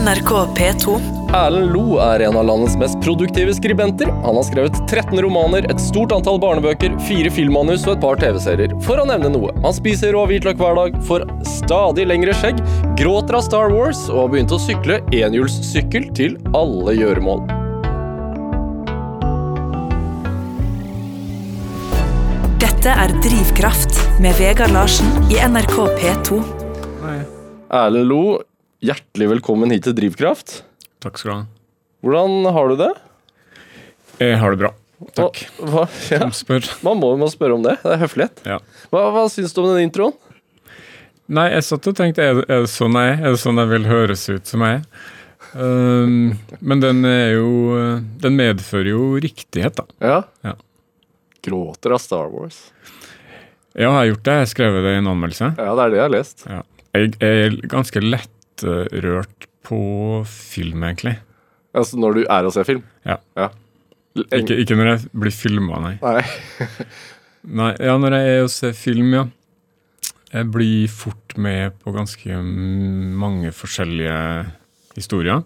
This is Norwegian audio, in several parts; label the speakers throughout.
Speaker 1: NRK P2.
Speaker 2: Erlend Lo er en av landets mest produktive skribenter. Han har skrevet 13 romaner, et stort antall barnebøker, fire filmmanus og et par TV-serier, for å nevne noe. Han spiser rå hvitløk hver dag, får stadig lengre skjegg, gråter av Star Wars og har begynt å sykle enhjulssykkel til alle gjøremål.
Speaker 1: Dette er Drivkraft med Vegard Larsen i NRK P2.
Speaker 2: Erlend Lo, hjertelig velkommen hit til Drivkraft.
Speaker 3: Takk skal du ha.
Speaker 2: Hvordan har du det?
Speaker 3: Jeg har det bra. Takk.
Speaker 2: Hva, ja.
Speaker 3: Som spør.
Speaker 2: Man må jo spørre om det. Det er høflighet.
Speaker 3: Ja.
Speaker 2: Hva, hva syns du om den introen?
Speaker 3: Nei, jeg satt og tenkte er det, er det sånn jeg er? Er det sånn jeg vil høres ut som jeg er? Um, men den er jo Den medfører jo riktighet, da.
Speaker 2: Ja.
Speaker 3: Ja.
Speaker 2: Gråter av Star Wars.
Speaker 3: Ja, jeg har gjort det. Jeg har skrevet det i en anmeldelse.
Speaker 2: Ja, det er det jeg har lest.
Speaker 3: Ja. Jeg er ganske lettrørt på film, egentlig.
Speaker 2: Altså når du er og ser film?
Speaker 3: Ja.
Speaker 2: ja.
Speaker 3: Ikke, ikke når jeg blir filma, nei.
Speaker 2: Nei.
Speaker 3: nei. Ja, når jeg er og ser film, ja. Jeg blir fort med på ganske mange forskjellige historier.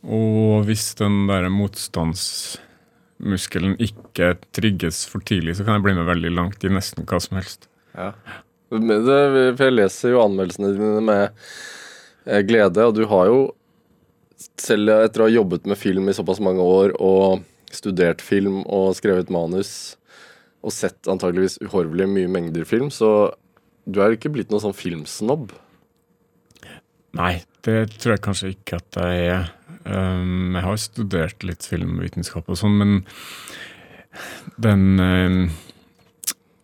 Speaker 3: Og hvis den der motstandsmuskelen ikke trigges for tidlig, så kan jeg bli med veldig langt i nesten hva som helst.
Speaker 2: Ja. Men det, for jeg leser jo anmeldelsene dine med eh, glede, og du har jo, selv etter å ha jobbet med film i såpass mange år, og studert film og skrevet manus, og sett antageligvis uhorvelig mye mengder film, så du er ikke blitt noen sånn filmsnobb.
Speaker 3: Nei, det tror jeg kanskje ikke at jeg er. Um, jeg har studert litt filmvitenskap og sånn, men den um,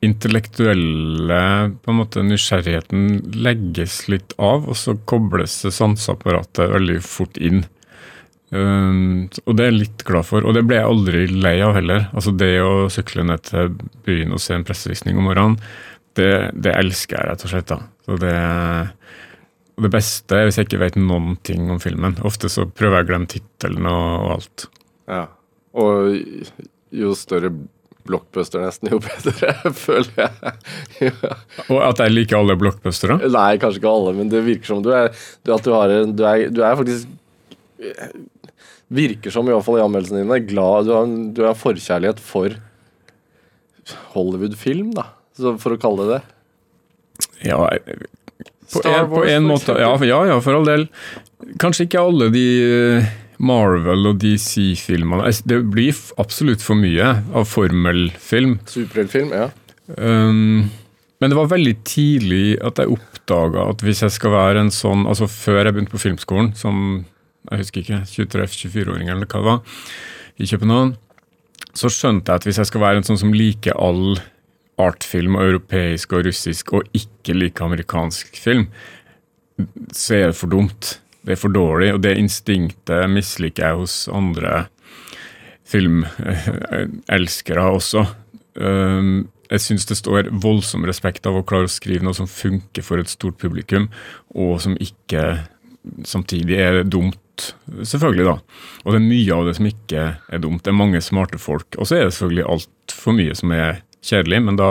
Speaker 3: intellektuelle på en måte nysgjerrigheten legges litt av, og så kobles sanseapparatet veldig fort inn. Um, og det er jeg litt glad for, og det ble jeg aldri lei av heller. Altså Det å sykle ned til byen og se en pressevisning om morgenen, det, det elsker jeg rett og slett. da. Så det det beste er hvis jeg ikke vet noen ting om filmen. Ofte så prøver jeg å glemme tittelen og, og alt.
Speaker 2: Ja. Og jo større blockbuster nesten, jo bedre, føler jeg. ja.
Speaker 3: Og at jeg liker alle blockbustere.
Speaker 2: Nei, kanskje ikke alle, men det virker som du er du, At du har du er, du er faktisk Virker som, i hvert fall i anmeldelsene dine, glad Du har du har en forkjærlighet for Hollywood-film, da. Så for å kalle det det.
Speaker 3: Ja, på
Speaker 2: Star
Speaker 3: en, på en måte. Ja, ja, for all del. Kanskje ikke alle de eh, Marvel og DC-filmene. Det blir absolutt for mye av formelfilm.
Speaker 2: Superheltfilm, ja.
Speaker 3: Um, men det var veldig tidlig at jeg oppdaga at hvis jeg skal være en sånn Altså før jeg begynte på filmskolen, som jeg husker ikke, 23-24-åring eller hva det var, i København, så skjønte jeg at hvis jeg skal være en sånn som liker all artfilm og europeisk og russisk, og ikke liker amerikansk film, så er det for dumt. Det er for dårlig, og det instinktet misliker jeg hos andre filmelskere også. Um, jeg syns det står voldsom respekt av å klare å skrive noe som funker for et stort publikum, og som ikke samtidig er dumt, selvfølgelig, da. Og det er mye av det som ikke er dumt. Det er mange smarte folk. Og så er det selvfølgelig altfor mye som er kjedelig, men da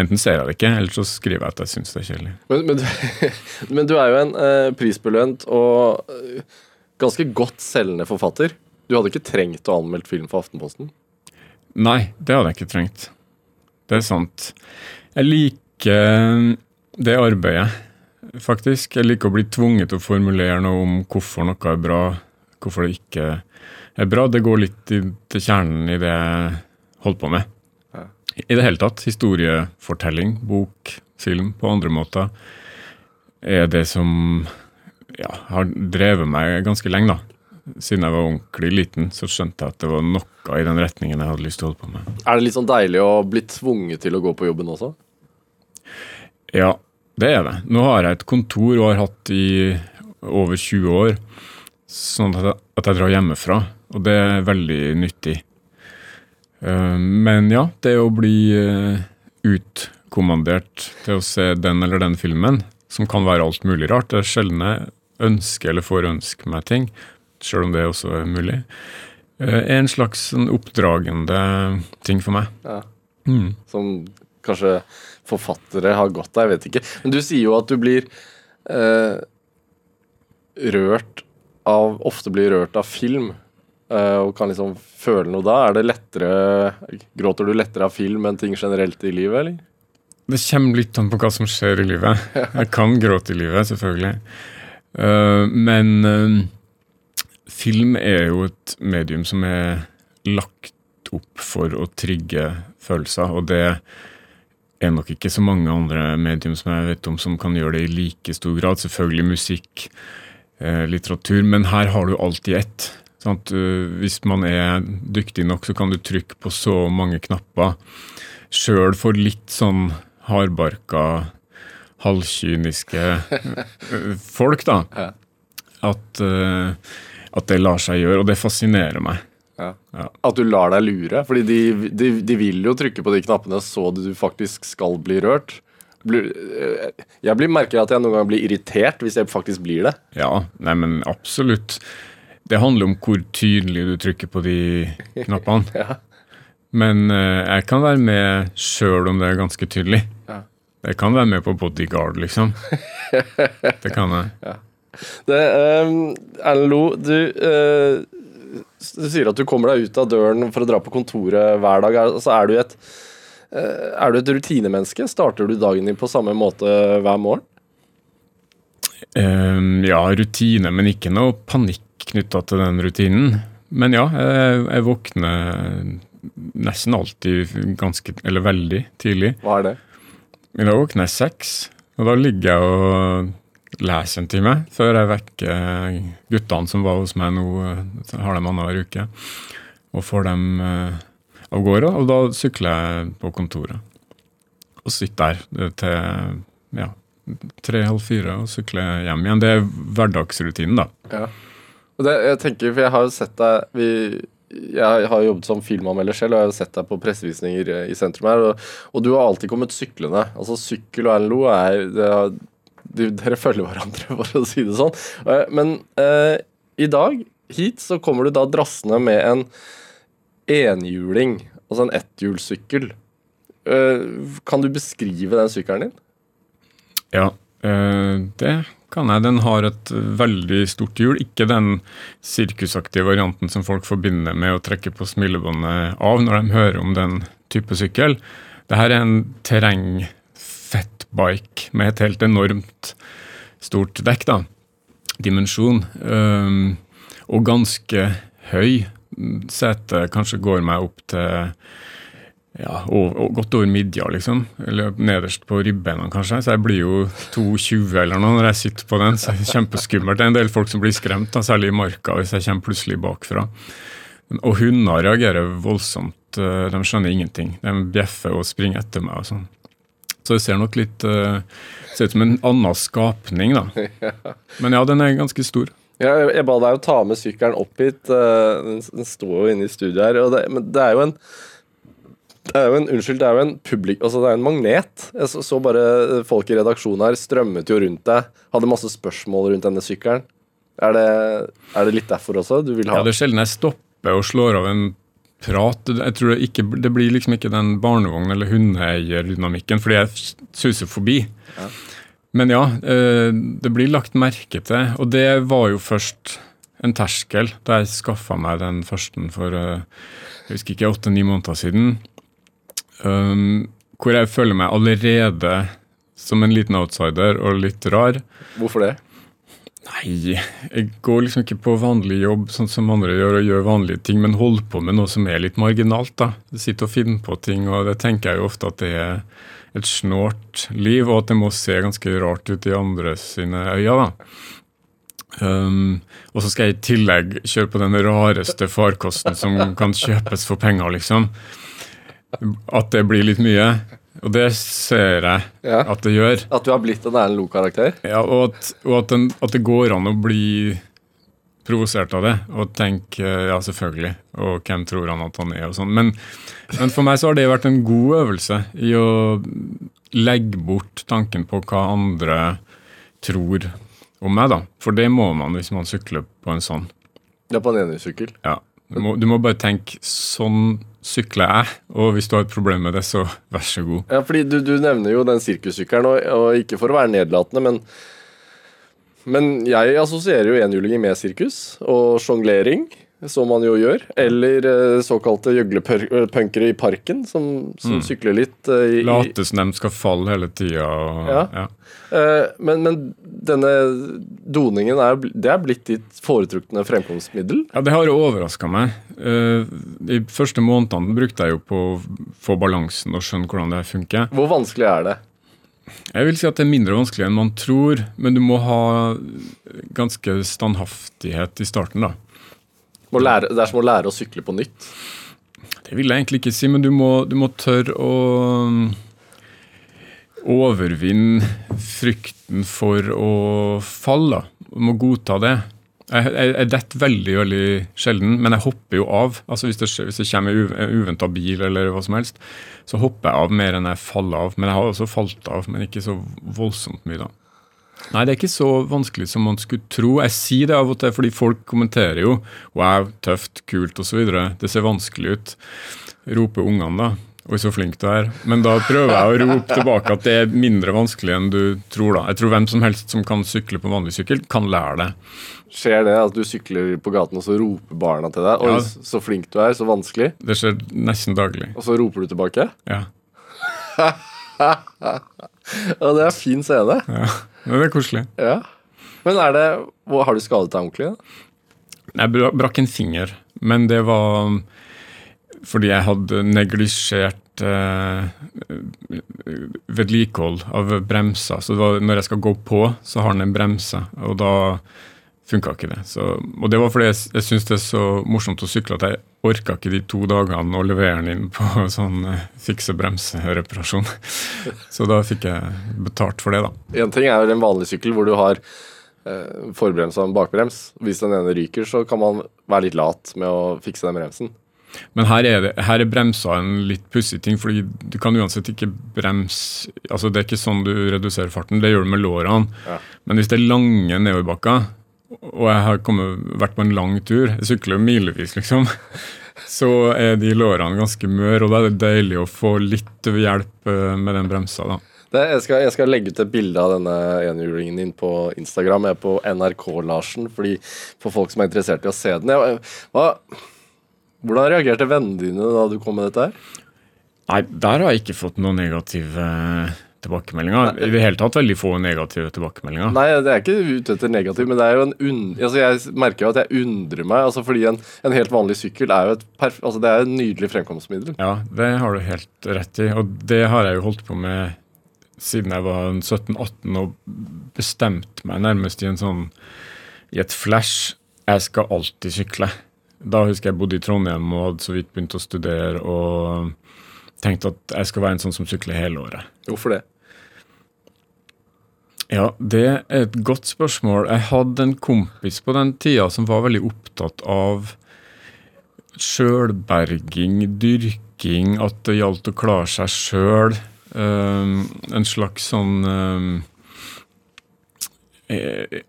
Speaker 3: enten ser jeg det ikke, eller så skriver jeg at jeg syns det er kjedelig.
Speaker 2: Men, men, du, men du er jo en eh, prisbelønt og eh, ganske godt selgende forfatter. Du hadde ikke trengt å anmelde film for Aftenposten.
Speaker 3: Nei, det hadde jeg ikke trengt. Det er sant. Jeg liker det arbeidet, faktisk. Jeg liker å bli tvunget til å formulere noe om hvorfor noe er bra, hvorfor det ikke er bra. Det går litt i, til kjernen i det jeg holder på med. I det hele tatt. Historiefortelling, bok, film på andre måter er det som ja, har drevet meg ganske lenge, da. Siden jeg var ordentlig liten, så skjønte jeg at det var noe i den retningen jeg hadde lyst til å holde på med.
Speaker 2: Er det litt sånn deilig å bli tvunget til å gå på jobben også?
Speaker 3: Ja, det er det. Nå har jeg et kontor og har hatt i over 20 år, sånn at jeg, at jeg drar hjemmefra, og det er veldig nyttig. Eh, Men ja, det å bli eh, utkommandert til å se den eller den filmen, som kan være alt mulig rart, det er sjelden jeg ønsker eller får ønske meg ting, sjøl om det også er mulig, eh, er en slags sånn oppdragende ting for meg.
Speaker 2: Ja.
Speaker 3: Mm.
Speaker 2: Som kanskje forfattere har godt av, jeg vet ikke. Men du sier jo at du blir eh, rørt av Ofte blir rørt av film, og kan liksom føle noe da, er det lettere Gråter du lettere av film enn ting generelt i livet, eller?
Speaker 3: Det kommer litt an på hva som skjer i livet. Jeg kan gråte i livet, selvfølgelig. Uh, men uh, film er jo et medium som er lagt opp for å trigge følelser, og det er nok ikke så mange andre medium som jeg vet om som kan gjøre det i like stor grad. Selvfølgelig musikk, litteratur, men her har du alt i at, uh, Hvis man er dyktig nok, så kan du trykke på så mange knapper. Sjøl for litt sånn hardbarka, halvkyniske eh, folk, da. Ja. At, uh, at, det lar seg gjøre, og det fascinerer meg.
Speaker 2: Ja. Ja. At du lar deg lure. Fordi de, de, de, vil jo trykke på de knappene så du faktisk skal bli rørt. Jeg blir, merker at jeg noen ganger blir irritert hvis jeg faktisk blir det.
Speaker 3: Ja, nei, men absolutt. Det handler om hvor tydelig du trykker på de knappene. ja. Men uh, jeg kan være med sjøl om det er ganske tydelig. Ja. Jeg kan være med på bodyguard, liksom. det kan jeg. Ja.
Speaker 2: Det, um, Erlend du, uh, du sier at du kommer deg ut av døren for å dra på kontoret hver dag. Altså, er, du et, uh, er du et rutinemenneske? Starter du dagen din på samme måte hver morgen?
Speaker 3: Um, ja, rutine, men ikke noe panikk knytta til den rutinen. Men ja, jeg, jeg våkner nesten alltid ganske, eller veldig tidlig.
Speaker 2: Hva er det?
Speaker 3: I dag våkner jeg seks, og da ligger jeg og leser en time før jeg vekker guttene som var hos meg nå, har dem annenhver uke, og får dem eh, av gårde. Og da sykler jeg på kontoret og sitter der til ja, tre-halv fire og sykler hjem igjen. Det er hverdagsrutinen, da.
Speaker 2: Ja. Det, jeg tenker, for jeg har jo sett deg vi jeg har jobbet som filmanmelder selv og jeg har sett deg på pressevisninger eh, i sentrum her. Og, og du har alltid kommet syklende. Altså Sykkel og Erlend er det, de, Dere følger hverandre, for å si det sånn. Eh, men eh, i dag, hit, så kommer du da drassende med en enhjuling, altså en etthjulssykkel. Eh, kan du beskrive den sykkelen din?
Speaker 3: Ja, eh, det kan jeg. Den har et veldig stort hjul. Ikke den sirkusaktige varianten som folk forbinder med å trekke på smilebåndet av når de hører om den type sykkel. Dette er en terreng-fettbike med et helt enormt stort dekk. da, Dimensjon. Og ganske høy. Setet kanskje går meg opp til ja, og, godt over midja, liksom. Eller nederst på ribbeina, kanskje. Så jeg blir jo 2,20 eller noe når jeg sitter på den. så det er Kjempeskummelt. Det er en del folk som blir skremt, da, særlig i marka, hvis jeg kommer plutselig bakfra. Og hunder reagerer voldsomt. Eh, de skjønner ingenting. De bjeffer og springer etter meg og sånn. Så det ser nok litt uh, Ser ut som en annen skapning, da. Men ja, den er ganske stor.
Speaker 2: Ja, jeg ba deg å ta med sykkelen opp hit. Eh, den står jo inne i studio her. Det, men det er jo en det er jo en, unnskyld, det er jo en publik... Altså, det er en magnet. Jeg så, så, bare folk i redaksjonen her strømmet jo rundt deg. Hadde masse spørsmål rundt denne sykkelen. Er det, er det litt derfor også du vil ha
Speaker 3: Ja, det er sjelden jeg stopper og slår av en prat. Jeg tror det, ikke, det blir liksom ikke den barnevogn- eller hundeeierdynamikken, fordi jeg suser forbi. Ja. Men ja, eh, det blir lagt merke til. Og det var jo først en terskel da jeg skaffa meg den første for eh, jeg husker ikke, åtte-ni måneder siden. Um, hvor jeg føler meg allerede som en liten outsider og litt rar.
Speaker 2: Hvorfor det?
Speaker 3: Nei, jeg går liksom ikke på vanlig jobb sånn som andre gjør, og gjør vanlige ting, men holder på med noe som er litt marginalt. da. Jeg sitter og finner på ting, og det tenker jeg jo ofte at det er et snålt liv, og at det må se ganske rart ut i andre sine øyne. da. Um, og så skal jeg i tillegg kjøre på den rareste farkosten som kan kjøpes for penger, liksom. At det blir litt mye. Og det ser jeg ja. at det gjør.
Speaker 2: At du har blitt en Erlend Loe-karakter?
Speaker 3: Ja, og, at, og at, den, at, det går an å bli provosert av det og tenke ja, selvfølgelig, og hvem tror han at han er, og sånn. Men, men, for meg så har det vært en god øvelse i å legge bort tanken på hva andre tror om meg, da. For det må man hvis man sykler på en sånn.
Speaker 2: Ja, på en enhjulssykkel?
Speaker 3: Ja. Du må, du må bare tenke sånn sykler jeg, og hvis du har et problem med det, så vær så god.
Speaker 2: Ja, fordi du, du nevner jo den sirkussykkelen, og, og, ikke for å være nedlatende, men Men jeg assosierer jo enhjulinger med sirkus og sjonglering, som man jo gjør. Eller eh, såkalte gjøglepunkere i parken, som, som sykler litt. eh, i, i,
Speaker 3: som de skal falle hele tida.
Speaker 2: Ja.
Speaker 3: Ja.
Speaker 2: eh, men, men denne doningen er, det er blitt ditt foretrukne fremkomstmiddel.
Speaker 3: ja, det har overraska meg. De første månedene brukte jeg jo på å få balansen og skjønne hvordan det funker.
Speaker 2: Hvor vanskelig er det?
Speaker 3: Jeg vil si at det er mindre vanskelig enn man tror, men du må ha ganske standhaftighet i starten, da.
Speaker 2: Må lære, det er som å lære å sykle på nytt.
Speaker 3: Det vil jeg egentlig ikke si, men du må, du må tørre å um, overvinne frykten for å falle. Du må godta det. Jeg, jeg, jeg detter veldig veldig sjelden, men jeg hopper jo av. Altså Hvis det, hvis det kommer en uventa bil, eller hva som helst, så hopper jeg av mer enn jeg faller av. Men jeg har også falt av, men ikke så voldsomt mye, da. Nei, det er ikke så vanskelig som man skulle tro. Jeg sier det av og til fordi folk kommenterer jo 'wow, tøft, kult' osv. Det ser vanskelig ut. Roper ungene da. 'Oi, så flink du er'. Men da prøver jeg å rope tilbake at det er mindre vanskelig enn du tror. da. Jeg tror hvem som helst som kan sykle på vanlig sykkel, kan lære det.
Speaker 2: Skjer det at du sykler på gaten, og så roper barna til deg 'Oi,
Speaker 3: Ja.
Speaker 2: så flink du er, så vanskelig',
Speaker 3: Det skjer nesten daglig.
Speaker 2: og så roper du tilbake?
Speaker 3: Ja,
Speaker 2: Ja, det er fin scene.
Speaker 3: ja. Men det er koselig.
Speaker 2: Ja. Men er det Har du skadet deg ordentlig? da?
Speaker 3: Jeg brakk en finger, men det var um, fordi jeg hadde neglisjert eh, vedlikehold av bremser. Så det var, når jeg skal gå på, så har den en bremse, og da funka ikke det. Så, og det var fordi jeg, jeg syns det er så morsomt å sykle at jeg orka ikke de to dagene å levere den inn på sånn eh, fikse bremsereparasjon. Så da fikk jeg betalt for det, da.
Speaker 2: En ting er en vanlig sykkel hvor du har eh, forbrems og en bakbrems. Hvis den ene ryker, så kan man være litt lat med å fikse den bremsen.
Speaker 3: Men her er, det, her er bremsa en litt pussig ting, fordi du kan uansett ikke bremse altså Det er ikke sånn du reduserer farten, det gjør du med lårene.
Speaker 2: Ja.
Speaker 3: Men hvis det er lange nedoverbakker, og jeg har kommet, vært på en lang tur, jeg sykler jo milevis, liksom, så er de lårene ganske møre, og da er det deilig å få litt hjelp eh, med den bremsa. da.
Speaker 2: Det, jeg, skal, jeg skal legge ut et bilde av denne enhjulingen din på Instagram. Jeg er på NRK-Larsen, fordi for folk som er interessert i å se den. Jeg, hva, hvordan reagerte vennene dine da du kom med dette her?
Speaker 3: Nei, der har jeg ikke fått noen negative eh, tilbakemeldinger. I det hele tatt veldig få negative tilbakemeldinger.
Speaker 2: Nei, det er ikke ute etter negativ, men det er jo en un... Altså, jeg merker jo at jeg undrer meg, altså fordi en, en helt vanlig sykkel er jo et. Altså, det er et nydelig fremkomstmiddel.
Speaker 3: Ja, det har du helt rett i. Og det har jeg jo holdt på med siden jeg var 17-18 og bestemt meg nærmest i en sånn I et flash. Jeg skal alltid sykle. Da husker jeg bodde i Trondheim og hadde så vidt begynt å studere og tenkte at jeg skal være en sånn som sykler hele året.
Speaker 2: Hvorfor det?
Speaker 3: Ja, det er et godt spørsmål. Jeg hadde en kompis på den tida som var veldig opptatt av sjølberging, dyrking, at det gjaldt å klare seg sjøl. en slags sånn um,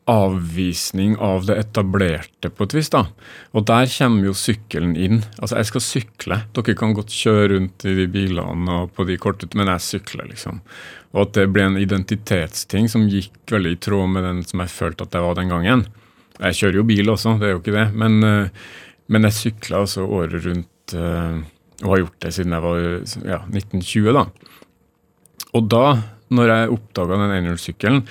Speaker 3: avvisning av det etablerte, på et vis. da. Og der kommer jo sykkelen inn. Altså, jeg skal sykle. Dere kan godt kjøre rundt i de bilene og på de korte, men jeg sykler, liksom. Og at det ble en identitetsting som gikk veldig i tråd med den som jeg følte at jeg var den gangen. Jeg kjører jo bil også, det er jo ikke det, men, eh, men jeg sykla altså året rundt eh, og har gjort det siden jeg var ja, 1920, da. Og da, når jeg oppdaga den enhjulssykkelen,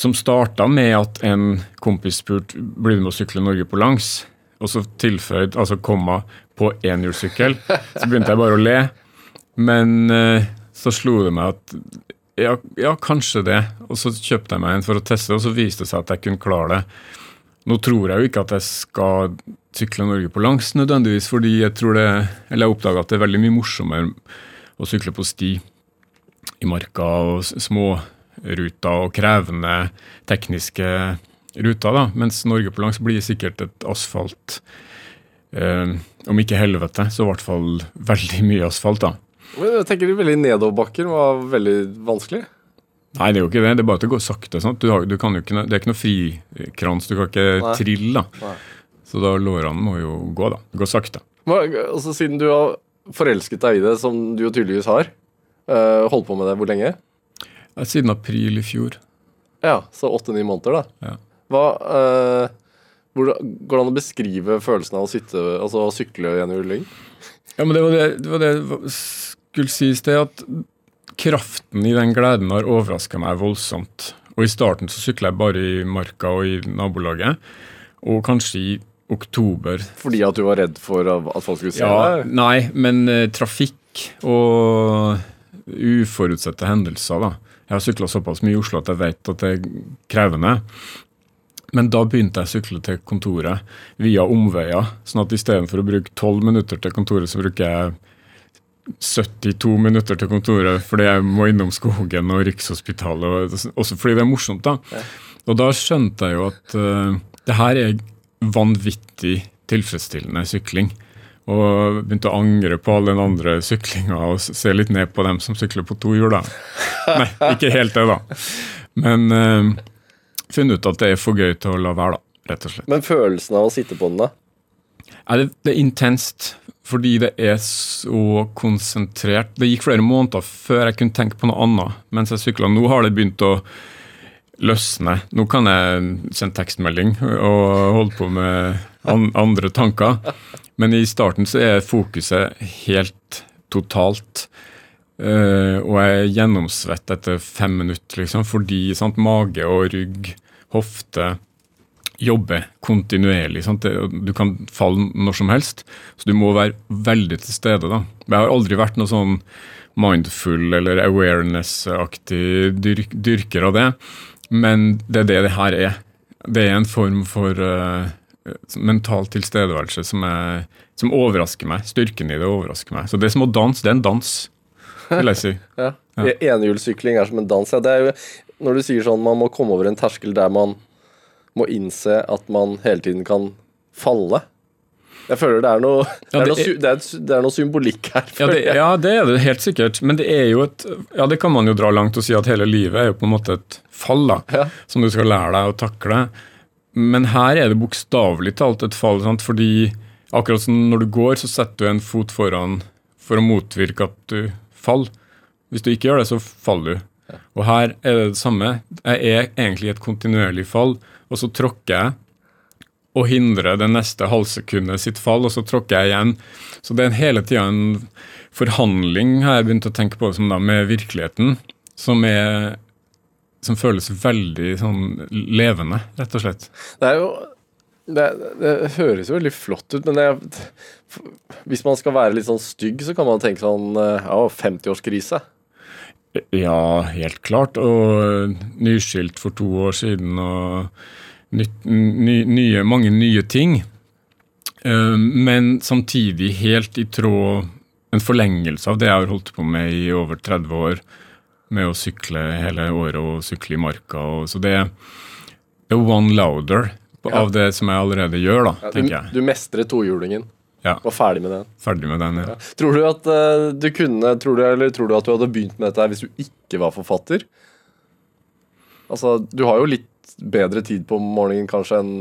Speaker 3: som starta med at en kompis spurte blir du med å sykle Norge på langs, og så tilføyd altså komma på enhjulssykkel, så begynte jeg bare å le. Men eh, så slo det meg at ja, ja, kanskje det. Og så kjøpte jeg meg en for å teste, og så viste det seg at jeg kunne klare det. Nå tror jeg jo ikke at jeg skal sykle Norge på langs nødvendigvis, fordi jeg tror det, eller jeg oppdaga at det er veldig mye morsommere å sykle på sti i marka og småruter og krevende tekniske ruter, da. Mens Norge på langs blir sikkert et asfalt eh, Om ikke helvete, så i hvert fall veldig mye asfalt, da.
Speaker 2: Men jeg tenker veldig nedoverbakker var veldig vanskelig.
Speaker 3: Nei, det er jo ikke det. Det er bare at det går sakte. Du har, du ikke, det er ikke noe frikrans. Du kan ikke
Speaker 2: Nei.
Speaker 3: trille.
Speaker 2: Nei.
Speaker 3: Så da lårene må jo gå, da. Gå sakte.
Speaker 2: Men, altså, siden du har forelsket deg i det, som du jo tydeligvis har, uh, holdt på med det hvor lenge?
Speaker 3: Ja, Siden april i fjor.
Speaker 2: Ja, så åtte-ni måneder, da.
Speaker 3: Ja.
Speaker 2: Hva uh, hvordan, Går det an å beskrive følelsen av å sitte, altså å sykle i en rulling?
Speaker 3: Ja, men det var det, det, var det skulle sies sted, at kraften i den gleden har overraska meg voldsomt. Og i starten så sykla jeg bare i marka og i nabolaget, og kanskje i oktober.
Speaker 2: Fordi at du var redd for at folk skulle se
Speaker 3: Ja,
Speaker 2: deg?
Speaker 3: nei, men uh, trafikk og uforutsette hendelser, da. Jeg har sykla såpass mye i Oslo at jeg vet at det er krevende. Men da begynte jeg å sykle til kontoret via omveier. Sånn at istedenfor å bruke 12 minutter til kontoret, så bruker jeg 72 minutter til kontoret fordi jeg må innom skogen og Rikshospitalet. Og, også fordi det er morsomt, da. Og da skjønte jeg jo at uh, det her er vanvittig tilfredsstillende sykling. Og begynte å angre på all den andre syklinga og se litt ned på dem som sykler på to hjul. da. Nei, ikke helt det, da. Men uh, funnet ut at det er for gøy til å la være, da. Rett og slett.
Speaker 2: Men følelsen av å sitte på den, da?
Speaker 3: Ja, det, det er intenst, fordi det er så konsentrert. Det gikk flere måneder før jeg kunne tenke på noe annet mens jeg sykla. Nå har det begynt å løsne. Nå kan jeg sende tekstmelding og holde på med an andre tanker. Men i starten så er fokuset helt totalt. Uh, og jeg er gjennomsvett etter fem minutter, liksom, fordi sant, mage og rygg, hofte jobber kontinuerlig. Sant? Du kan falle når som helst, så du må være veldig til stede. da. Jeg har aldri vært noe sånn mindful eller awareness-aktig dyrk, dyrker av det, men det er det det her er. Det er en form for uh, mental tilstedeværelse som, er, som overrasker meg. Styrken i det overrasker meg. Så det er som å danse, det er en dans, vil jeg si.
Speaker 2: Ja. Enhjulssykling er som en dans. Ja. Det er jo, når du sier sånn man må komme over en terskel der man må innse at man hele tiden kan falle. Jeg føler det er noe,
Speaker 3: Ja,
Speaker 2: er
Speaker 3: det er-
Speaker 2: det er, det er noe symbolikk her.
Speaker 3: Ja det, ja, det er det helt sikkert. Men det er jo et Ja, det kan man jo dra langt og si at hele livet er jo på en måte et fall, da.
Speaker 2: Ja.
Speaker 3: Som du skal lære deg å takle. Men her er det bokstavelig talt et fall, sant? fordi akkurat som når du går, så setter du en fot foran for å motvirke at du faller. Hvis du ikke gjør det, så faller du. Og her er det det samme. Jeg er egentlig i et kontinuerlig fall, og så tråkker jeg og hindrer det neste halvsekundet sitt fall, og så tråkker jeg igjen. Så det er hele tida en forhandling, har jeg begynt å tenke på, som da, med virkeligheten, som er som føles veldig sånn levende, rett og slett.
Speaker 2: Det er jo det, det høres jo veldig flott ut, men det, hvis man skal være litt sånn stygg, så kan man tenke sånn eh, Ja, 50-årskrise.
Speaker 3: Ja, helt klart. Og nyskilt for to år siden, og nye, mange nye ting. Eh, Men samtidig helt i tråd En forlengelse av det jeg har holdt på med i over 30 år, med å sykle hele året og sykle i marka. Og, så det er one louder av det som jeg allerede gjør, da,
Speaker 2: Ja,
Speaker 3: tenker jeg.
Speaker 2: du mestrer tohjulingen.
Speaker 3: Ja,
Speaker 2: Var ferdig med den.
Speaker 3: ferdig med den. Ja.
Speaker 2: Tror du at uh, du kunne tror du, Eller tror du at du hadde begynt med dette hvis du ikke var forfatter? Altså, du har jo litt bedre tid på morgenen kanskje enn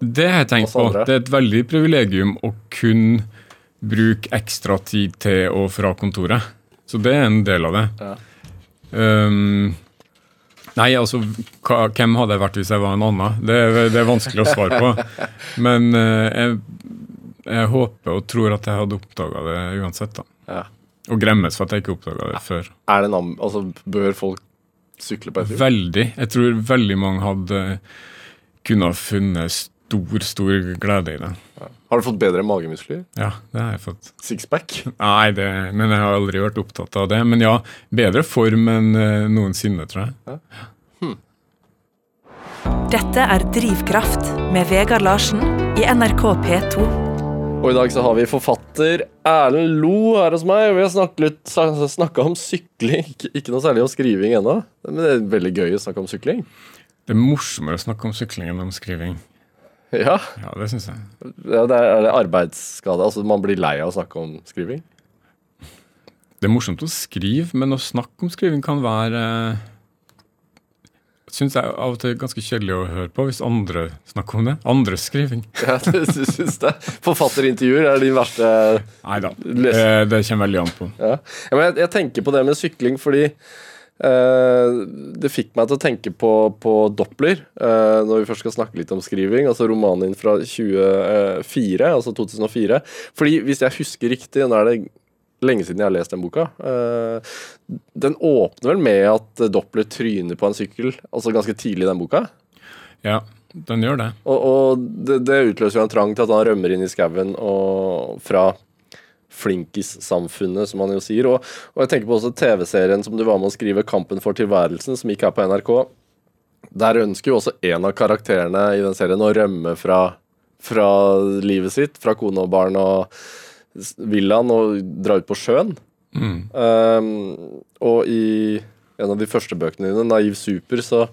Speaker 3: Det har jeg tenkt på. Det er et veldig privilegium å kunne bruke ekstra tid til og fra kontoret. Så det er en del av det.
Speaker 2: Ja.
Speaker 3: Um, nei, altså, hvem hadde jeg vært hvis jeg var en annen? Det, det er vanskelig å svare på. Men uh, jeg, jeg håper og tror at jeg hadde oppdaga det uansett. da.
Speaker 2: ja.
Speaker 3: Og gremmes for at jeg ikke oppdaga det før.
Speaker 2: Er det en altså, Bør folk sykle på etter?
Speaker 3: Veldig. Jeg tror veldig mange hadde kunne ha funnet stor, stor glede i det.
Speaker 2: Har du fått bedre magemuskler?
Speaker 3: Ja, det har jeg fått.
Speaker 2: Sixpack?
Speaker 3: Nei, det, men jeg har aldri vært opptatt av det. Men ja, bedre form enn eh, noensinne, tror jeg.
Speaker 1: Dette er Drivkraft med Vegard Larsen i NRK P2.
Speaker 2: Og i dag så har vi forfatter Erlend Lo her hos meg. Vi har snakka om sykling. Ikke noe særlig om skriving ennå, men det er veldig gøy å snakke om sykling.
Speaker 3: Det er morsommere å snakke om sykling enn om skriving.
Speaker 2: Ja,
Speaker 3: Ja, det syns jeg.
Speaker 2: ja det er, er det arbeidsskade. Altså Man blir lei av å snakke om skriving.
Speaker 3: Det er morsomt å skrive, men å snakke om skriving kan være Syns jeg av og til er ganske kjedelig å høre på hvis andre snakker om det. Andres skriving.
Speaker 2: Ja, det syns det. Forfatterintervjuer er din verste
Speaker 3: Nei da. Det, det kommer veldig an på.
Speaker 2: Ja, jeg, jeg tenker på det med sykling fordi Eh, det fikk meg til å tenke på, på Doppler, eh, når vi først skal snakke litt om skriving. Altså romanen din fra 24, altså 2004. Fordi hvis jeg husker riktig, nå er det lenge siden jeg har lest den boka. Eh, den åpner vel med at Doppler tryner på en sykkel, altså ganske tidlig i den boka?
Speaker 3: Ja, den gjør det.
Speaker 2: Og, og det, det, utløser jo en trang til at han rømmer inn i skauen fra flinkissamfunnet, som han jo sier. Og, og jeg tenker på også TV-serien som du var med å skrive, 'Kampen for tilværelsen', som gikk her på NRK. Der ønsker jo også en av karakterene i den serien å rømme fra, fra livet sitt, fra kone og barn og villaen, og dra ut på sjøen. Mm. Um, og i en av de første bøkene dine, 'Naiv super', så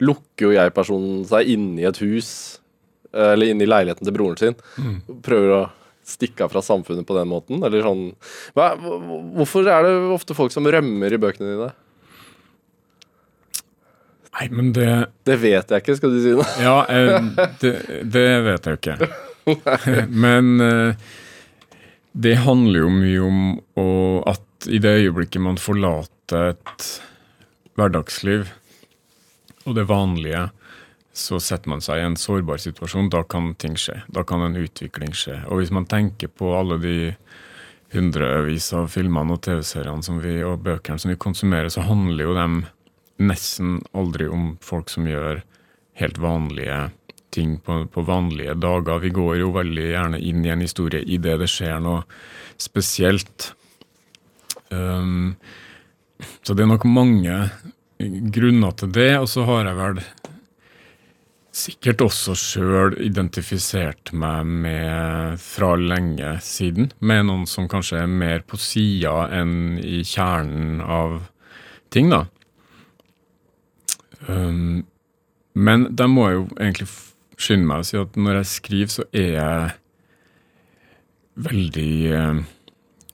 Speaker 2: lukker jo jeg-personen seg inne i et hus, eller inne i leiligheten til broren sin. Mm. Prøver å stikke av fra samfunnet på den måten? Eller sånn hva, Hvorfor er det ofte folk som rømmer i bøkene dine?
Speaker 3: Nei, men det
Speaker 2: Det vet jeg ikke, skal du si noe?
Speaker 3: Ja, eh, det, det, vet jeg jo ikke. men eh, det handler jo mye om at i det øyeblikket man forlater et hverdagsliv og det vanlige, så setter man seg i en sårbar situasjon. Da kan ting skje. Da kan en utvikling skje. Og hvis man tenker på alle de hundrevis av filmene og TV-seriene og bøkene som vi konsumerer, så handler jo dem nesten aldri om folk som gjør helt vanlige ting på, på, vanlige dager. Vi går jo veldig gjerne inn i en historie idet det skjer noe spesielt. Um, så det er nok mange grunner til det. Og så har jeg vel sikkert også sjøl identifisert meg med fra lenge siden, med noen som kanskje er mer på sida enn i kjernen av ting, da. Um, men de må jeg jo egentlig skynde meg å si at når jeg skriver, så er jeg veldig uh,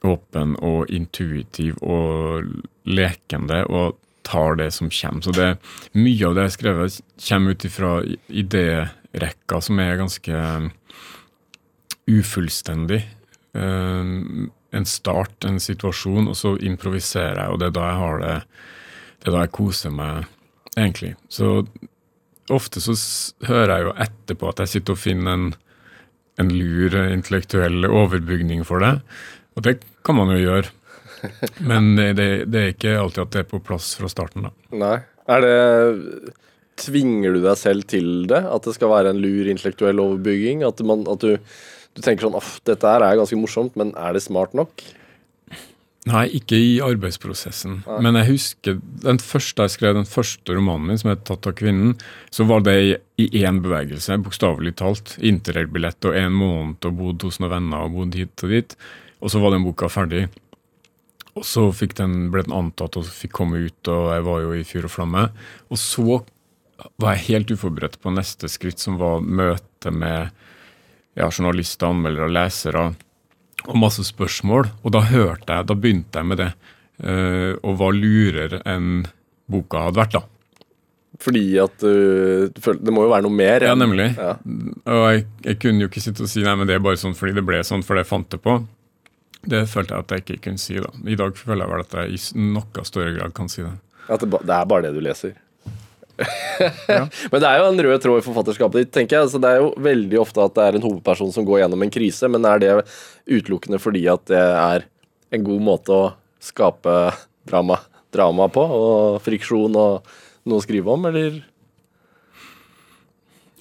Speaker 3: åpen og intuitiv og lekende. og tar det som kommer. Så det, mye av det jeg har skrevet, kommer ut ifra idérekka som er ganske um, ufullstendig. Um, en start, en situasjon, og så improviserer jeg, og det er da jeg har det Det er da jeg koser meg, egentlig. Så ofte så hører jeg jo etterpå at jeg sitter og finner en, en lur intellektuell overbygning for det. Og det kan man jo gjøre. Men det, det, er ikke alltid at det er på plass fra starten, da.
Speaker 2: Nei. Er det Tvinger du deg selv til det? At det skal være en lur intellektuell overbygging? At, man, at du, du, tenker sånn Aff, dette her er ganske morsomt, men er det smart nok?
Speaker 3: Nei, ikke i arbeidsprosessen. Nei. Men jeg husker den første jeg skrev, den første romanen min, som het 'Tatt av kvinnen', så var det i én bevegelse, bokstavelig talt. Interrailbillett og en måned og bodd hos noen venner og bodd hit og dit. Og så var den boka ferdig. Og så den, ble den antatt og fikk komme ut, og jeg var jo i fyr og flamme. Og så var jeg helt uforberedt på neste skritt, som var møte med ja, journalister, anmeldere, lesere og masse spørsmål. Og da hørte jeg, da begynte jeg med det. Uh, og var lurere enn boka hadde vært, da.
Speaker 2: Fordi at uh, Det må jo være noe mer?
Speaker 3: Ja, nemlig. Ja. Og jeg, jeg, kunne jo ikke sitte og si nei, men det er bare sånn fordi det ble sånn, for det fant det på. Det følte jeg at jeg ikke kunne si. da. I dag føler jeg vel at jeg i noe større grad kan si det.
Speaker 2: At det, det er bare det du leser? Ja. Men det er jo en rød tråd i forfatterskapet ditt. tenker jeg. Altså, det er jo veldig ofte at det er en hovedperson som går gjennom en krise, men er det utelukkende fordi at det er en god måte å skape drama, drama på, og friksjon og noe å skrive om, eller?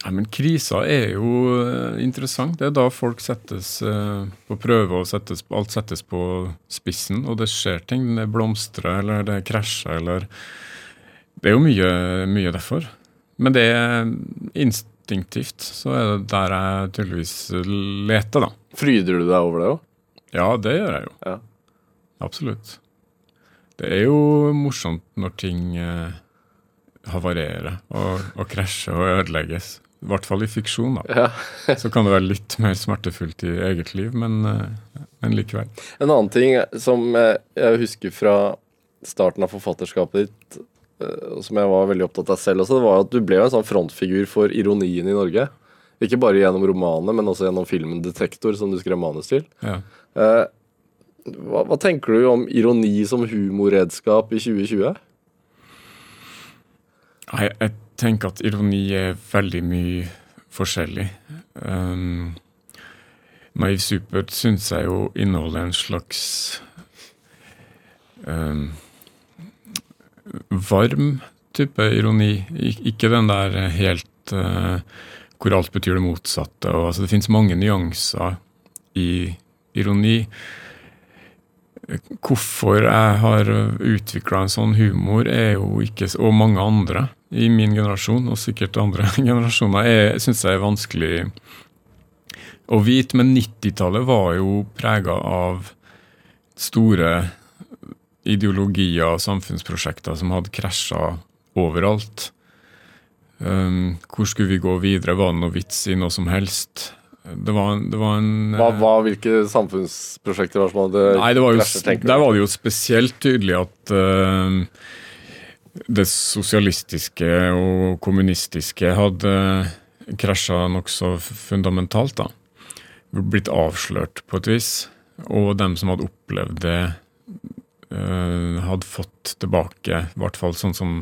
Speaker 3: Nei, men Krisa er jo eh, interessant. Det er da folk settes eh, på prøve, og settes, alt settes på spissen, og det skjer ting. Det blomstrer, eller det krasjer, eller Det er jo mye, mye derfor. Men det er instinktivt, så er det der jeg tydeligvis leter, da.
Speaker 2: Fryder du deg over det òg?
Speaker 3: Ja, det gjør jeg jo. Ja. Absolutt. Det er jo morsomt når ting eh, havarerer og, og krasjer og ødelegges. I hvert fall i fiksjon, da. Ja. så kan det være litt mer smertefullt i eget liv, men, eh, men, likevel.
Speaker 2: En annen ting som jeg husker fra starten av forfatterskapet ditt, som jeg var veldig opptatt av selv også, det var at du ble en sånn frontfigur for ironien i Norge. Ikke bare gjennom romanene, men også gjennom filmen 'Detektor', som du skrev manus til. Ja. Eh, hva, hva tenker du om ironi som humorredskap i 2020?
Speaker 3: Nei, jeg tenker at ironi er veldig mye forskjellig. Um, Naiv Supert syns jeg jo inneholder en slags um, varm type ironi. Ikke den der helt uh, hvor alt betyr det motsatte. Og, altså, det fins mange nyanser i ironi. Hvorfor jeg har utvikla en sånn humor, er jo ikke, og mange andre i min generasjon, og sikkert andre generasjoner, syns jeg er vanskelig å vite. Men 90-tallet var jo prega av store ideologier og samfunnsprosjekter som hadde krasja overalt. Um, hvor skulle vi gå videre? Var det noe vits i noe som helst? Det var, det var en
Speaker 2: hva, hva, Hvilke samfunnsprosjekter var som hadde
Speaker 3: Nei, det var jo, Der var det jo spesielt tydelig at uh, det sosialistiske og kommunistiske hadde krasja nokså fundamentalt. da. Blitt avslørt på et vis. Og dem som hadde opplevd det, hadde fått tilbake, i hvert fall sånn som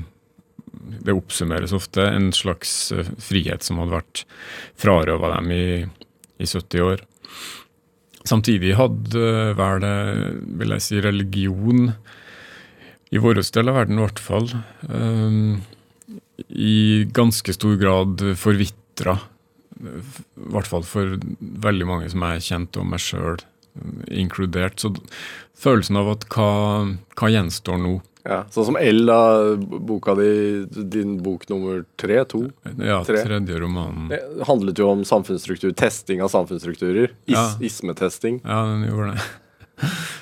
Speaker 3: det oppsummeres ofte, en slags uh, frihet som hadde vært frarøva dem i i 70 år. Samtidig hadde vel, vil jeg si, religion, i vår del av verden i hvert fall, i ganske stor grad forvitra. I hvert fall for veldig mange som jeg kjente, og meg sjøl inkludert. Så følelsen av at hva, hva gjenstår nå?
Speaker 2: Ja, Sånn som L, da, boka di, din bok nummer tre? To?
Speaker 3: Ja, tre. tredje romanen.
Speaker 2: Det handlet jo om samfunnsstruktur, testing av samfunnsstrukturer. Is, ja. Ismetesting.
Speaker 3: Ja, den gjorde det.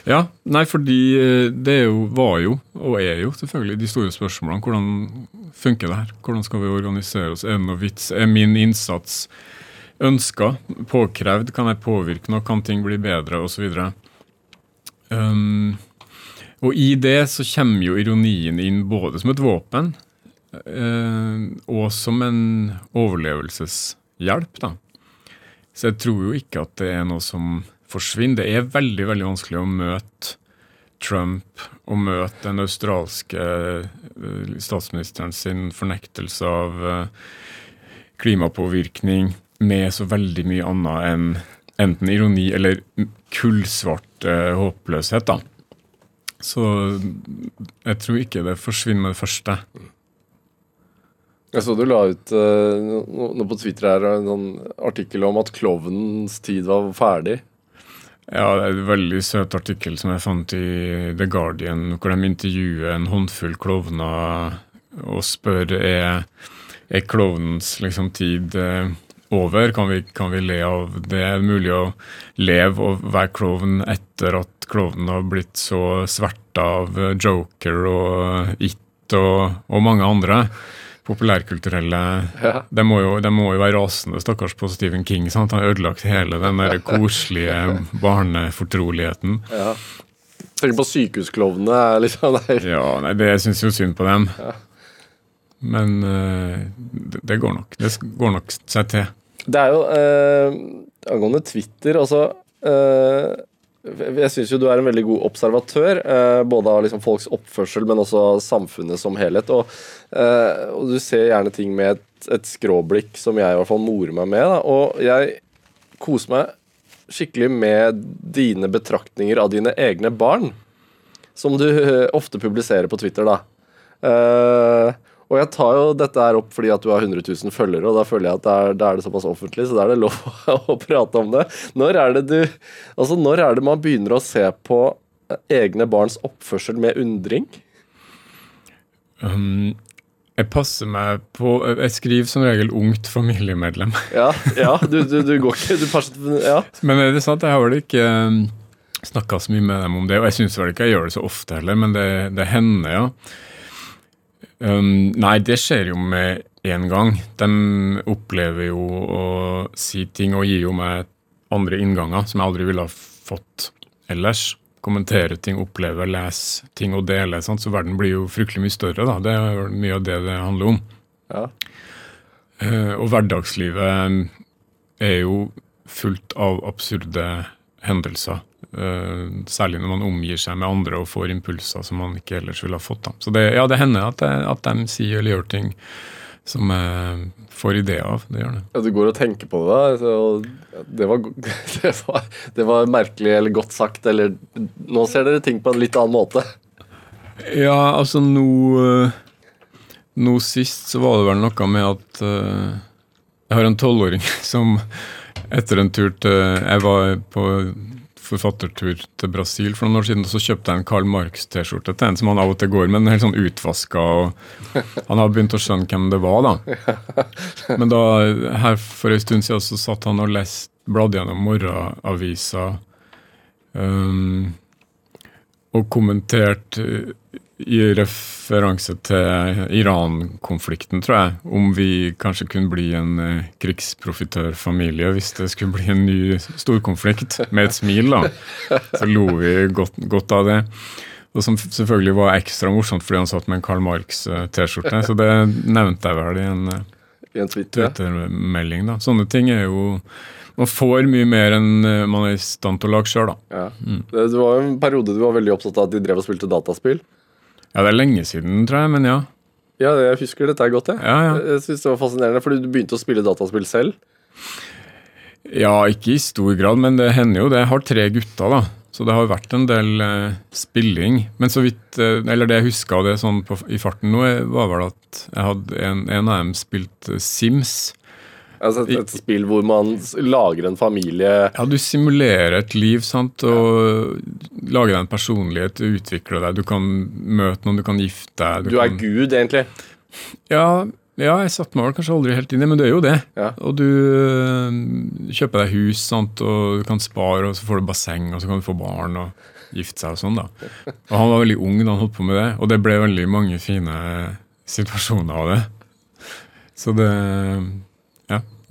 Speaker 3: Ja, nei, fordi eh, det jo, var jo, og er jo selvfølgelig, de store spørsmålene. Hvordan funker det her? Hvordan skal vi organisere oss? Er det noe vits? Er min innsats ønska? Påkrevd? Kan jeg påvirke noe? Kan ting bli bedre? Videre. Um, og i det så kommer jo ironien inn både som et våpen eh, og som en overlevelseshjelp. da. Så jeg tror jo ikke at det er noe som forsvinner. Det er veldig veldig vanskelig å møte Trump og møte den australske eh, statsministeren sin fornektelse av eh, klimapåvirkning med så veldig mye annet enn enten ironi eller kullsvart eh, håpløshet. da. Så jeg tror ikke det forsvinner med det første.
Speaker 2: Jeg så du la ut uh, noe på Twitter her, en sånn artikkel om at klovnens tid var ferdig.
Speaker 3: Ja, det er en veldig søt artikkel som jeg fant i The Guardian, hvor de intervjuer en håndfull klovner og spør er, er klovnens liksom, tid uh, over. Kan vi, kan vi, le av det? Er det mulig å leve og være klovn etter at klovnen har blitt så sverta av Joker og It og, og mange andre? populærkulturelle ja. de, må jo, de, må jo, være rasende, stakkars, på Stephen King. Sant? Han har ødelagt hele den der koselige barnefortroligheten. Ja.
Speaker 2: Tenk på sykehusklovnene. Liksom,
Speaker 3: ja, nei, det syns jo synd på dem. Ja. Men uh, det, det, går nok. Det går nok seg til.
Speaker 2: Det er jo eh, Angående Twitter, altså eh, Jeg syns jo du er en veldig god observatør, eh, både av liksom folks oppførsel, men også samfunnet som helhet. Og, eh, og du ser gjerne ting med et, et, skråblikk som jeg i hvert fall morer meg med. Da. Og jeg koser meg skikkelig med dine betraktninger av dine egne barn, som du eh, ofte publiserer på Twitter, da. Uh, og jeg tar jo dette her opp fordi at du har 100 000 følgere, og da føler jeg at da er, er, det såpass offentlig, så da er det lov å prate om det. Når er det du Altså, når er det man begynner å se på egne barns oppførsel med undring?
Speaker 3: Um, jeg passer meg på Jeg skriver som regel ungt familiemedlem.
Speaker 2: Ja, ja du, du, du, går ikke du passer, ja.
Speaker 3: Men er det sant, jeg har vel ikke um, snakka så mye med dem om det, og jeg syns vel ikke jeg gjør det så ofte heller, men det, det hender, ja. Um, nei, det skjer jo med én gang. De opplever jo å si ting og gir jo meg andre innganger som jeg aldri ville ha fått ellers. Kommentere ting, oppleve, lese ting og dele. Sant? Så verden blir jo fryktelig mye større. da. Det er mye av det det handler om. Ja. Uh, og hverdagslivet er jo fullt av absurde hendelser. Eh, særlig når man omgir seg med andre og får impulser som man ikke ellers ville ha fått. Da. Så det, ja, det hender at, det, at de sier eller gjør ting som jeg får ideer av. Det gjør det.
Speaker 2: Ja, Du går og tenker på det, da. så Det var, det, var, det var merkelig eller godt sagt, eller Nå ser dere ting på en litt annen måte.
Speaker 3: Ja, altså nå eh, Nå sist så var det vel noe med at eh, jeg har en tolvåring som etter en tur til Jeg var på forfattertur til Brasil for noen år siden, og så kjøpte jeg en Karl Marx-T-skjorte til en som han av og til går med. Er helt sånn utvaska, og han har begynt å skjønne hvem det var, da. Men da, her for en stund siden så satt han og lest, bladde gjennom morgenavisa um, og kommenterte i referanse til Iran-konflikten, tror jeg, om vi kanskje kunne bli en eh, krigsprofitørfamilie hvis det skulle bli en ny storkonflikt, med et smil, da. Så lo vi godt, godt av det. Og som selvfølgelig var ekstra morsomt fordi han satt med en Karl Marx-T-skjorte. Så det nevnte jeg vel i en
Speaker 2: I en.
Speaker 3: Twitter-melding. da. Sånne ting er jo Man får mye mer enn eh, man er i stand til å lage sjøl, da.
Speaker 2: Ja. Det, det var en periode du var veldig opptatt av at de drev og spilte dataspill.
Speaker 3: Ja, det er lenge siden, tror jeg, men ja.
Speaker 2: Ja, jeg husker dette er godt, jeg.
Speaker 3: Ja, ja.
Speaker 2: Jeg synes det var fascinerende, fordi du begynte å spille dataspill selv.
Speaker 3: Ja, ikke i stor grad, men det hender jo det. Jeg har tre gutter, da. Så det har vært en del eh, spilling. Men så vidt, eh, eller det jeg huska av det sånn på, i farten nå, var vel at jeg hadde en, en av dem spilt Sims.
Speaker 2: Altså et, et spill hvor man lager en familie
Speaker 3: Ja, du simulerer et liv, sant, og lager deg en personlighet, utvikler deg. Du kan møte noen, du kan gifte deg.
Speaker 2: Du er
Speaker 3: kan,
Speaker 2: gud, egentlig.
Speaker 3: Ja, ja, jeg satte meg vel kanskje aldri helt inn i men det er jo det.
Speaker 2: Ja.
Speaker 3: Og du øh, kjøper deg hus, sant, og du kan spare, og så får du basseng, og så kan du få barn og gifte seg og sånn, da. Og han var veldig ung da han holdt på med det, og det ble veldig mange fine situasjoner av det. Så det Ja,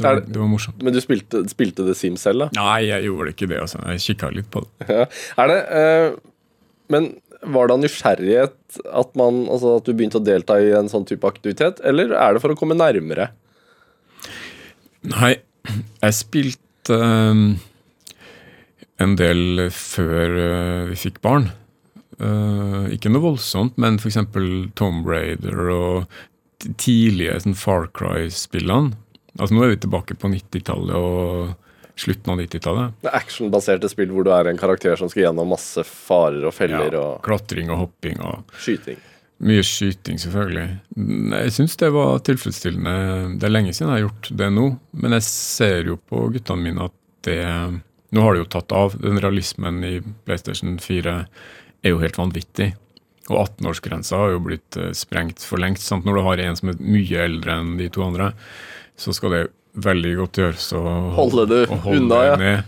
Speaker 3: det var,
Speaker 2: det-
Speaker 3: var morsomt.
Speaker 2: Men du spilte, spilte The Sims selv, da?
Speaker 3: Nei, jeg gjorde ikke det, altså. Jeg kikka litt på det.
Speaker 2: Ja. Er det uh, Men var det av nysgjerrighet at, man, altså at du begynte å delta i en sånn type aktivitet, eller er det for å komme nærmere?
Speaker 3: Nei, jeg spilte øhm, en del før uh, vi fikk barn. Uh, ikke noe voldsomt, men f.eks. Tomb Raider og tidlige sånn Far Cry-spillene. Altså Nå er vi tilbake på 90-tallet og slutten av 90-tallet.
Speaker 2: Det er Actionbaserte spill hvor du er en karakter som skal gjennom masse farer og feller og
Speaker 3: Klatring og hopping og
Speaker 2: skyting.
Speaker 3: Mye skyting, selvfølgelig. Jeg syns det var tilfredsstillende. Det er lenge siden jeg har gjort det nå, men jeg ser jo på guttene mine at det Nå har det jo tatt av. Den realismen i PlayStation 4 er jo helt vanvittig. Og 18-årsgrensa har jo blitt eh, sprengt for lengst. Sant? Når du har en som er mye eldre enn de to andre, så skal det veldig godt gjøres å
Speaker 2: Holde det unna, ja.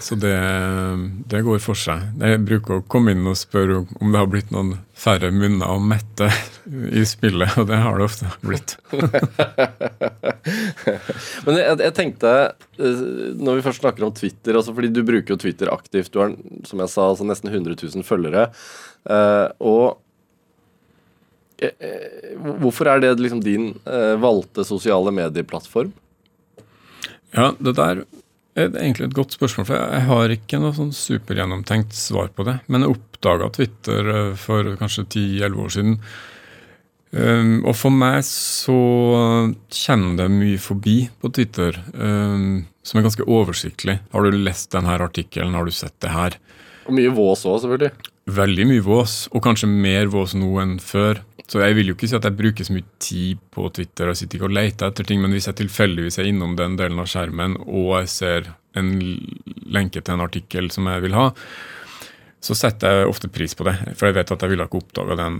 Speaker 3: Så det, det går for seg. Jeg bruker å komme inn og spørre om- det har blitt noen færre munner å mette i spillet, og det har det ofte blitt.
Speaker 2: Men jeg, jeg tenkte, eh, når vi først snakker om Twitter altså Fordi du bruker jo Twitter aktivt. Du har som jeg sa, altså nesten 100 000 følgere. eh, og hvorfor er det liksom din eh, valgte sosiale medieplattform?
Speaker 3: Ja, det der er egentlig et godt spørsmål, for jeg har ikke noe sånn supergjennomtenkt svar på det. Men jeg oppdaga Twitter eh, for kanskje 10-11 år siden. Um, og for meg så kommer det mye forbi på Twitter um, som er ganske oversiktlig. Har du lest denne artikkelen, har du sett det her?
Speaker 2: Og mye vås òg, selvfølgelig.
Speaker 3: Veldig mye vås, og kanskje mer vås nå enn før. Så jeg vil jo ikke si at jeg bruker så mye tid på Twitter og sitter ikke og leter etter ting, men hvis jeg tilfeldigvis er innom den delen av skjermen og jeg ser en lenke til en artikkel som jeg vil ha, så setter jeg ofte pris på det, for jeg vet at jeg ville ikke oppdaga den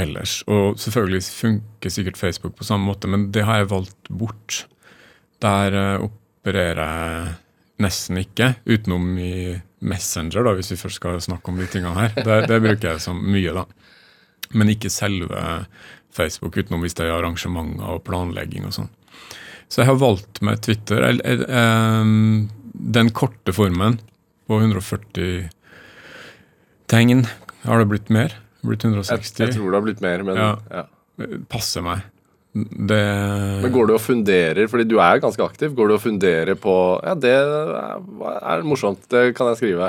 Speaker 3: ellers. Og selvfølgelig funker sikkert Facebook på samme måte, men det har jeg valgt bort. Der eh, opererer jeg nesten ikke, utenom i Messenger, da, hvis vi først skal snakke om de tingene her. Det, det bruker jeg som mye, da. Men ikke selve Facebook, utenom hvis det er arrangementer og planlegging og sånn. Så jeg har valgt meg Twitter. Jeg- jeg- em, Den korte formen på 140 tegn. Har det blitt mer? Blitt
Speaker 2: Jeg,
Speaker 3: 160?
Speaker 2: jeg tror det har blitt mer, men
Speaker 3: Ja.
Speaker 2: ja.
Speaker 3: passer meg. Det
Speaker 2: Men går du og funderer, fordi du er ganske aktiv, går du og funderer på Ja, det er, morsomt, det kan jeg skrive.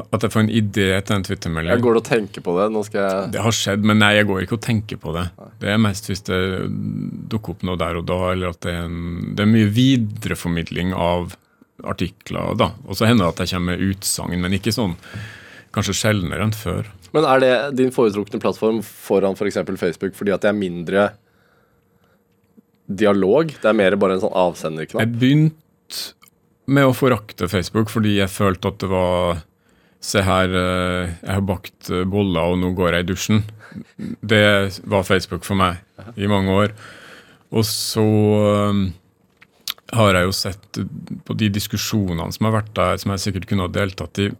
Speaker 3: At jeg får en idé til en Twitter-melding.
Speaker 2: Jeg går og tenker på det. Nå skal jeg
Speaker 3: Det har skjedd, men nei, jeg går ikke og tenker på det. Det er mest hvis det dukker opp noe der og da, eller at det er, en, det er mye videreformidling av artikler da. Og så hender det at jeg kommer med utsagn, men ikke sånn kanskje sjeldnere enn før.
Speaker 2: Men er det din foretrukne plattform foran f.eks. For Facebook fordi at det er mindre dialog? Det er mer bare en sånn avsenderknapp?
Speaker 3: Jeg begynte med å forakte Facebook fordi jeg følte at det var Se her, eh, jeg har bakt boller, og nå går jeg i dusjen. Det var Facebook for meg i mange år. Og så eh, har jeg jo sett på de diskusjonene som har vært der, som jeg sikkert kunne ha deltatt i,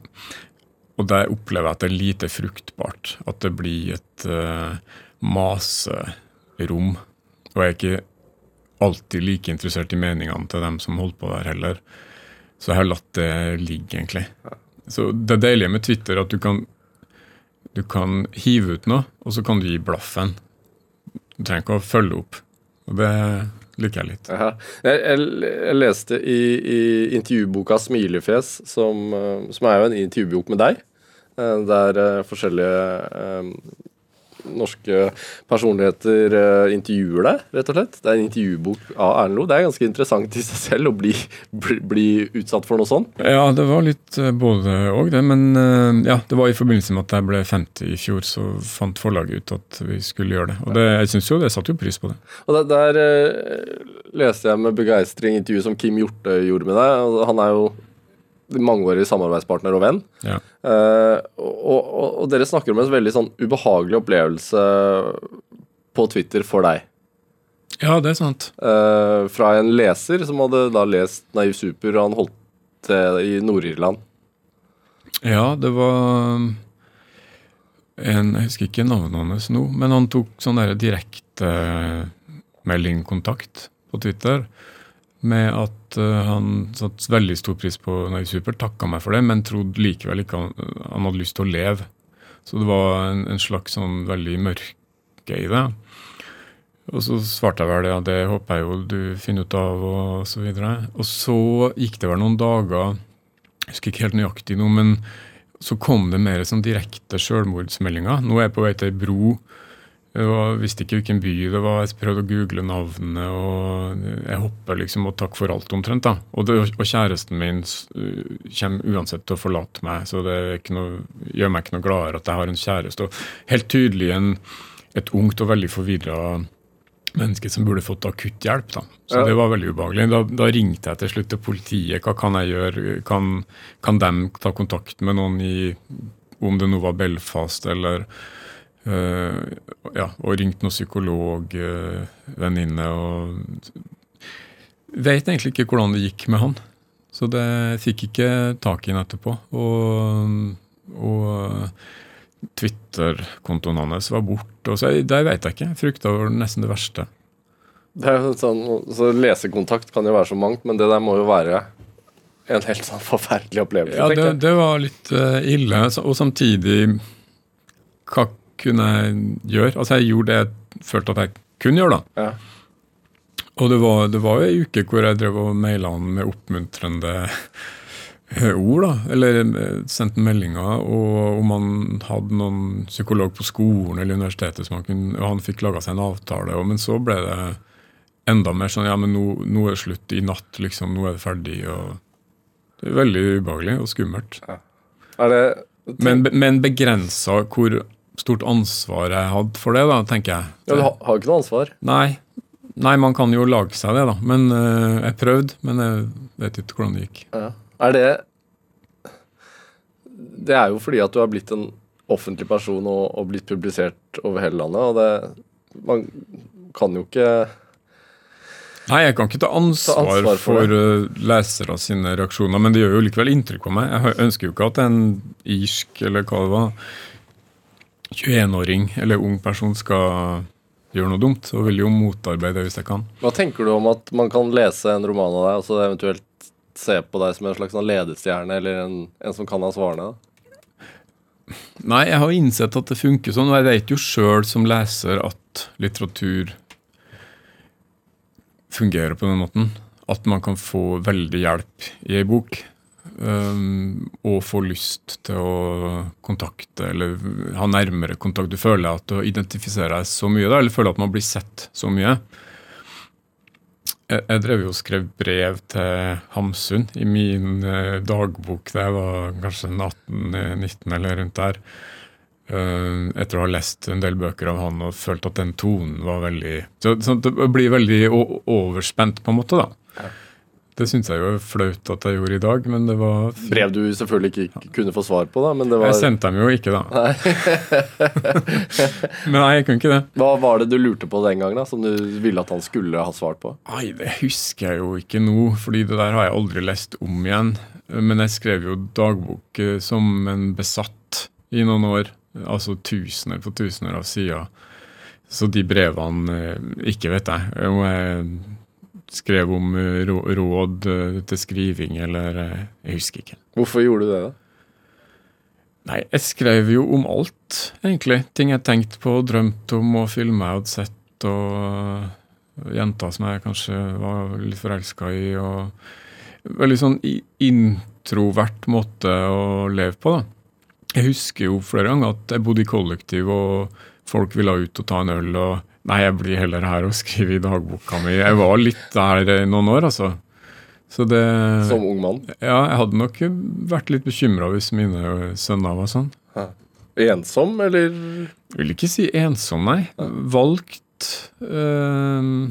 Speaker 3: og der opplever jeg at det er lite fruktbart. At det blir et uh, maserom. Og jeg er ikke alltid like interessert i meningene til dem som holder på der heller. Så jeg har latt det ligge, egentlig. Så Det deilige med Twitter er at du kan, du kan hive ut noe, og så kan du gi blaffen. Du trenger ikke å følge opp. Og det liker jeg litt.
Speaker 2: Jeg, jeg, jeg, leste i, i, intervjuboka 'Smilefjes', som, eh, som, er jo en intervjubok med deg, der uh, forskjellige norske personligheter uh, intervjuer deg, rett og slett. Det er en intervjubok av Erlend Loe. Det er ganske interessant i seg selv å bli, bli, bli utsatt for noe sånt.
Speaker 3: Ja, det var litt både òg, det. Men uh, ja, det var i forbindelse med at jeg ble 50 i fjor, så fant forlaget ut at vi skulle gjøre det. Og det, jeg syns jo det satte jo pris på det.
Speaker 2: Og der, der leste jeg med begeistring intervjuet som Kim Hjorte gjorde med deg. Han er jo mangeårig samarbeidspartner og venn.
Speaker 3: Ja.
Speaker 2: Uh, og, og, og, dere snakker om en veldig sånn ubehagelig opplevelse på Twitter for deg.
Speaker 3: Ja, det er sant.
Speaker 2: Uh, fra en leser som hadde da lest Naiv Super, og han holdt til i Nord-Irland.
Speaker 3: Ja, det var en Jeg husker ikke navnet hans nå, men han tok sånn direktemeldingkontakt på Twitter med at uh, han satte veldig stor pris på Nei Super, takka meg for det, men trodde likevel ikke han, han, hadde lyst til å leve. Så det var en, en slags sånn veldig mørke i det. Og så svarte jeg vel ja, det håper jeg jo du finner ut av, og så videre. Og så gikk det vel noen dager, jeg husker ikke helt nøyaktig nå, men så kom det mer sånn direkte selvmordsmeldinger. Nå er jeg på vei til ei bro jeg visste ikke hvilken by det var. Jeg prøvde å google navnene. og jeg hopper liksom og takk for alt omtrent. da. Og, det, og kjæresten min kommer uansett til å forlate meg, så det noe, gjør meg ikke noe gladere at jeg har en kjæreste. Og helt tydelig en, et ungt og veldig forvirra menneske som burde fått akutt hjelp. da. Så ja. det var veldig ubehagelig. Da, da, ringte jeg til slutt til politiet. Hva kan jeg gjøre? Kan, kan de ta kontakt med noen i om det nå var Belfast eller Uh, ja, og ringt noen psykologvenninne. Uh, og vet egentlig ikke hvordan det gikk med han. Så det fikk ikke tak i han etterpå. Og, og Twitter-kontoen hans var borte. Så jeg, det vet jeg ikke. Frykta var nesten det verste.
Speaker 2: Det er sånn, så Lesekontakt kan jo være så mangt, men det der må jo være en helt sånn forferdelig opplevelse.
Speaker 3: Ja, det, det var litt uh, ille. Og samtidig hva kunne jeg gjøre. Altså, jeg gjorde det jeg følte at jeg kunne gjøre, da.
Speaker 2: Ja.
Speaker 3: Og det var, det var ei uke hvor jeg drev og maila han med oppmuntrende ord, da. Eller eh, sendte meldinger og om han hadde noen psykolog på skolen eller universitetet som han kunne Og han fikk laga seg en avtale, og, men så ble det enda mer sånn Ja, men nå, nå er det slutt i natt, liksom. Nå er det ferdig. og Det er veldig ubehagelig og skummelt.
Speaker 2: Ja. Det
Speaker 3: men, men begrensa hvor stort ansvar jeg hadde for det, da, tenker jeg.
Speaker 2: Ja, Du har, ikke noe ansvar?
Speaker 3: Nei. Nei, man kan jo lage seg det, da. Men uh, jeg prøvde, men jeg vet ikke hvordan det gikk.
Speaker 2: Ja. Er det Det er jo fordi at du har blitt en offentlig person og, og blitt publisert over hele landet, og det Man kan jo ikke
Speaker 3: Nei, jeg kan ikke ta ansvar, ta ansvar for, for uh, lesere sine reaksjoner, men det gjør jo likevel inntrykk på meg. Jeg ønsker jo ikke at en irsk, eller hva det var, 21-åring eller ung person skal gjøre noe dumt, og vil jo motarbeide hvis jeg kan.
Speaker 2: Hva tenker du om at man kan lese en roman av deg, og så eventuelt se på deg som en slags sånn ledestjerne, eller en, en, som kan ha svarene?
Speaker 3: Nei, jeg har innsett at det funker sånn, og jeg vet jo sjøl som leser at litteratur fungerer på den måten. At man kan få veldig hjelp i ei bok. Um, og få lyst til å kontakte eller ha nærmere kontakt. Du føler at du identifiserer deg så mye, da, eller føler at man blir sett så mye. Jeg, jeg drev jo og skrev brev til Hamsun i min eh, dagbok da jeg var kanskje 18-19 eller rundt der. Uh, etter å ha lest en del bøker av han og følt at den tonen var veldig så, så Det blir veldig overspent, på en måte. da. Det syns jeg jo er flaut at jeg gjorde i dag, men det var
Speaker 2: Brev du selvfølgelig ikke kunne få svar på, da, men det var
Speaker 3: Jeg sendte dem jo ikke, da. men nei, jeg kunne ikke det.
Speaker 2: Hva var det du lurte på den gangen, da, som du ville at han skulle ha svart på?
Speaker 3: Nei, det husker jeg jo ikke nå, fordi det der har jeg aldri lest om igjen. Men jeg skrev jo dagbok eh, som en besatt i noen år. Altså tusener på tusener av sider. Så de brevene eh, Ikke vet jeg om jeg skrev om eh, råd eh, til skriving, eller eh, Jeg husker ikke.
Speaker 2: Hvorfor gjorde du det, da?
Speaker 3: Nei, jeg skrev jo om alt, egentlig. Ting jeg tenkte på, drømte om, og filmer jeg hadde sett, og jenter som jeg kanskje var litt forelska i, og Veldig sånn introvert måte å leve på, da. Jeg husker jo flere ganger at jeg bodde i kollektiv, og folk ville ut og ta en øl, og Nei, jeg blir heller her og skriver i dagboka mi. Jeg var litt der i noen år, altså. Så det
Speaker 2: Som ung mann?
Speaker 3: ja, jeg hadde nok vært litt bekymra hvis mine sønner var sånn.
Speaker 2: Ensom, eller?
Speaker 3: Jeg vil ikke si ensom, nei. Valgt øh,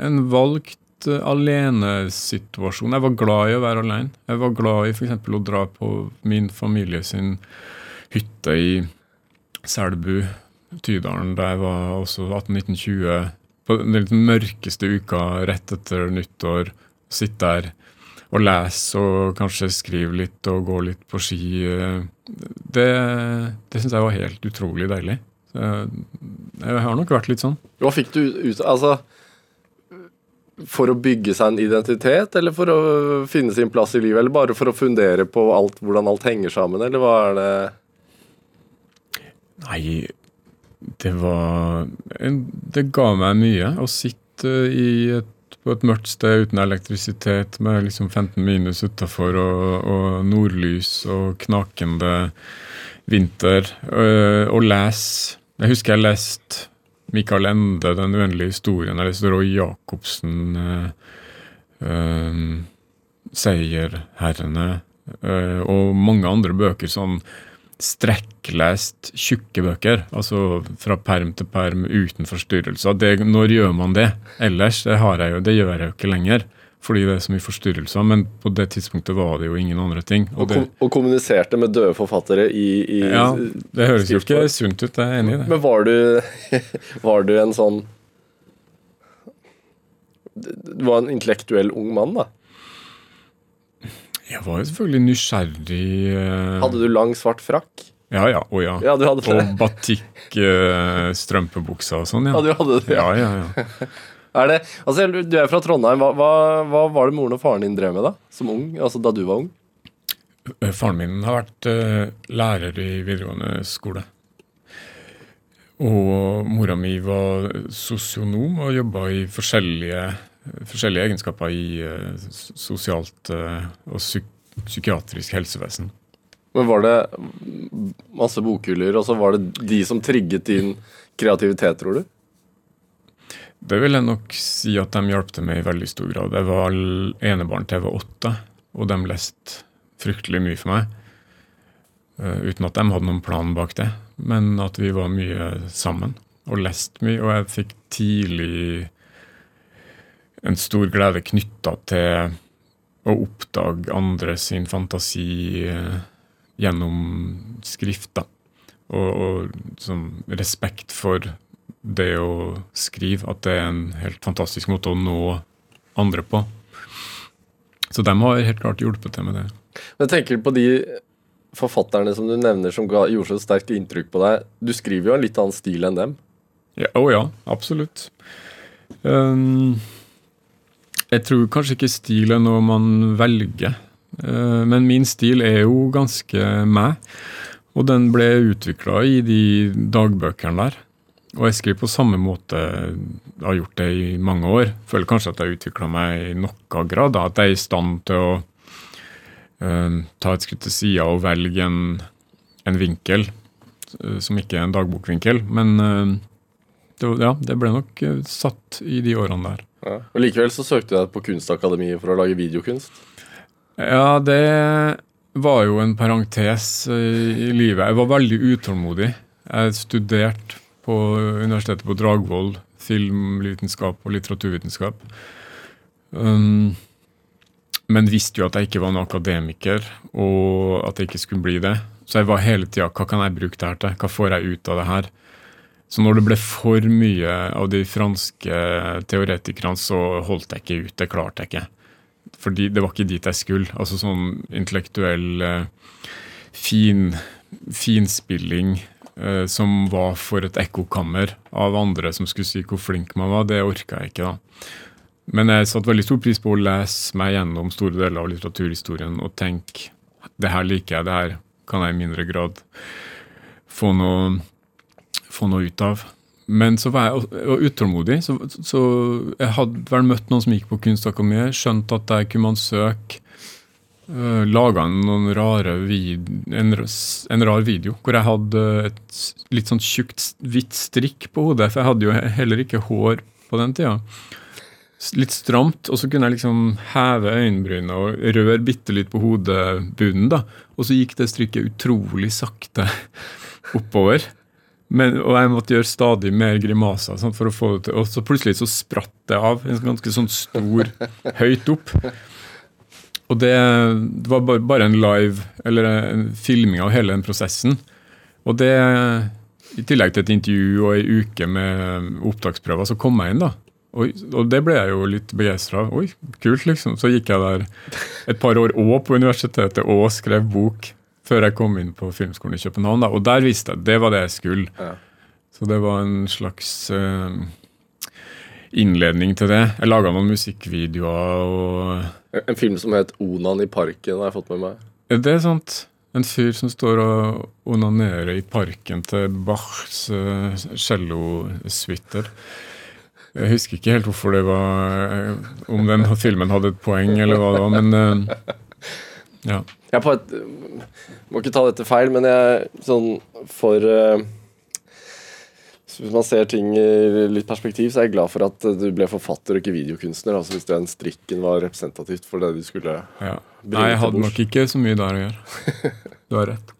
Speaker 3: En valgt eh, alenesituasjon. Jeg var glad i å være alene. Jeg var glad i f.eks. å dra på min familie sin hytte i Selbu, Tydalen, der var også 18-19-20. På den litt mørkeste uka rett etter nyttår. Sitte der og lese og kanskje skrive litt og gå litt på ski. eh, Det, det syns jeg var helt utrolig deilig. Jeg, jeg har nok vært litt sånn.
Speaker 2: Hva fikk du ut Altså For å bygge seg en identitet, eller for å finne sin plass i livet? Eller bare for å fundere på alt, hvordan alt henger sammen, eller hva er det
Speaker 3: Nei, det var Det ga meg mye å sitte et, på et mørkt sted uten elektrisitet med liksom 15 minus utafor og, og nordlys og knakende vinter, og, og lese Jeg husker jeg leste Mikael Ende, 'Den uendelige historien'. Jeg leste Roy Jacobsen, Uh, uh, 'Seierherrene', uh, og mange andre bøker. sånn strekklest tjukke bøker, altså fra perm til perm uten forstyrrelser. Det, når gjør man det? Ellers det, har jeg jo, det gjør jeg jo ikke lenger, fordi det er så mye forstyrrelser. Men på det tidspunktet var det jo ingen andre ting.
Speaker 2: Og,
Speaker 3: Og
Speaker 2: kom, og kommuniserte med døde forfattere i, i
Speaker 3: ja, det høres jo ikke sunt ut, jeg er enig i det.
Speaker 2: Men var du Var du en sånn Du var en intellektuell ung mann, da.
Speaker 3: Jeg var jo selvfølgelig nysgjerrig. eh,
Speaker 2: Hadde du lang, svart frakk?
Speaker 3: Ja ja, å ja.
Speaker 2: Ja.
Speaker 3: Og batikk-strømpebuksa og sånn,
Speaker 2: Ja,
Speaker 3: ja.
Speaker 2: du hadde det.
Speaker 3: Ja, ja, ja.
Speaker 2: Er det, altså, du er fra Trondheim. Hva, hva, hva var det moren og faren din drev med da? Som ung? Altså da du var ung?
Speaker 3: Eh, Faren min har vært uh, lærer i videregående skole. Og mora mi var sosionom og jobba i forskjellige, forskjellige egenskaper i eh, sosialt eh, og psyk psykiatrisk helsevesen.
Speaker 2: Men var det masse bokhyller, og så var det de som trigget din kreativitet, tror du?
Speaker 3: Det vil jeg nok si at de hjalp til med i veldig stor grad. Jeg var enebarn til jeg var åtte, og de leste fryktelig mye for meg. eh, uten at de hadde noen plan bak det, men at vi var mye sammen og leste mye. Og jeg fikk tidlig en stor glede knytta til å oppdage andre sin fantasi eh, gjennom skrift. Og, og sånn respekt for det å skrive, at det er en helt fantastisk måte å nå andre på. Så de har helt klart hjulpet til med det.
Speaker 2: Men jeg tenker på de forfatterne som du nevner som ga, gjorde så sterkt inntrykk på deg. Du skriver jo en litt annen stil enn dem.
Speaker 3: Ja, å ja, absolutt. Um, jeg tror kanskje ikke stil er noe man velger. Uh, men min stil er jo ganske meg. Og den ble utvikla i de dagbøkene der. Og jeg skriver på samme måte, jeg har gjort det i mange år. Føler kanskje at jeg utvikla meg i noen grad. Da. At jeg er i stand til å uh, ta et skritt til sida og velge en, en vinkel uh, som ikke er en dagbokvinkel. Men uh, det, ja, det ble nok satt i de årene der.
Speaker 2: Og Likevel så søkte du deg på Kunstakademiet for å lage videokunst?
Speaker 3: Ja, det var jo en parentes i livet. Jeg var veldig utålmodig. Jeg studerte på Universitetet på Dragvoll filmvitenskap og litteraturvitenskap. Um, men visste jo at jeg ikke var noen akademiker, og at jeg ikke skulle bli det. Så jeg var hele tida Hva kan jeg bruke det her til? Hva får jeg ut av det her? Så når det ble for mye av de franske teoretikerne, så holdt jeg ikke ut. Det klarte jeg ikke. Fordi det var ikke dit jeg skulle. Altså sånn intellektuell uh, fin, finspilling eh, som var for et ekkokammer av andre som skulle si hvor flink man var, det orka jeg ikke, da. Men jeg satte veldig stor pris på å lese meg gjennom store deler av litteraturhistorien og tenke det her liker jeg, det her kan jeg i mindre grad få noe, få noe ut av. Men så var jeg utålmodig, så, så, jeg hadde vel møtt noen som gikk på Kunstakademiet, skjønt at der kunne man søke uh, eh, laga noen rare en, en, rar video hvor jeg hadde et litt sånn tjukt, hvitt strikk på hodet. For jeg hadde jo heller ikke hår på den tida. Litt stramt, og så kunne jeg liksom heve øyenbrynene og røre bitte litt på hodebunnen. da, Og så gikk det strikket utrolig sakte oppover. Men, og jeg måtte gjøre stadig mer grimaser sånn, for å få det til. Og så plutselig så spratt det av en ganske sånn stor høyt opp. Og det, det var bare, bare, en live, eller en filming av hele den prosessen. Og det, i tillegg til et intervju og ei uke med opptaksprøver, så kom jeg inn, da. Og, og det ble jeg jo litt begeistra. Oi, kult, liksom. Så gikk jeg der et par år òg på universitetet og skrev bok før jeg kom inn på Filmskolen i København. Da. Og der visste jeg det var det jeg skulle. Ja. Så det var en slags uh, innledning til det. Jeg laga noen musikkvideoer og
Speaker 2: En film som het 'Onan i parken', har jeg fått med meg.
Speaker 3: Er Det sant. En fyr som står og onanerer i parken til Bachs uh, cellosuiter. Jeg husker ikke helt hvorfor det var eh, Om den filmen hadde et poeng, eller hva det var, men uh, ja.
Speaker 2: Jeg et, må ikke ta dette feil, men jeg sånn for uh, hvis man ser ting i litt perspektiv, så er jeg glad for at du ble forfatter og ikke videokunstner. altså Hvis den strikken var representativt for det du skulle
Speaker 3: ja. Nei, jeg hadde nok ikke så mye der å gjøre. Du har rett.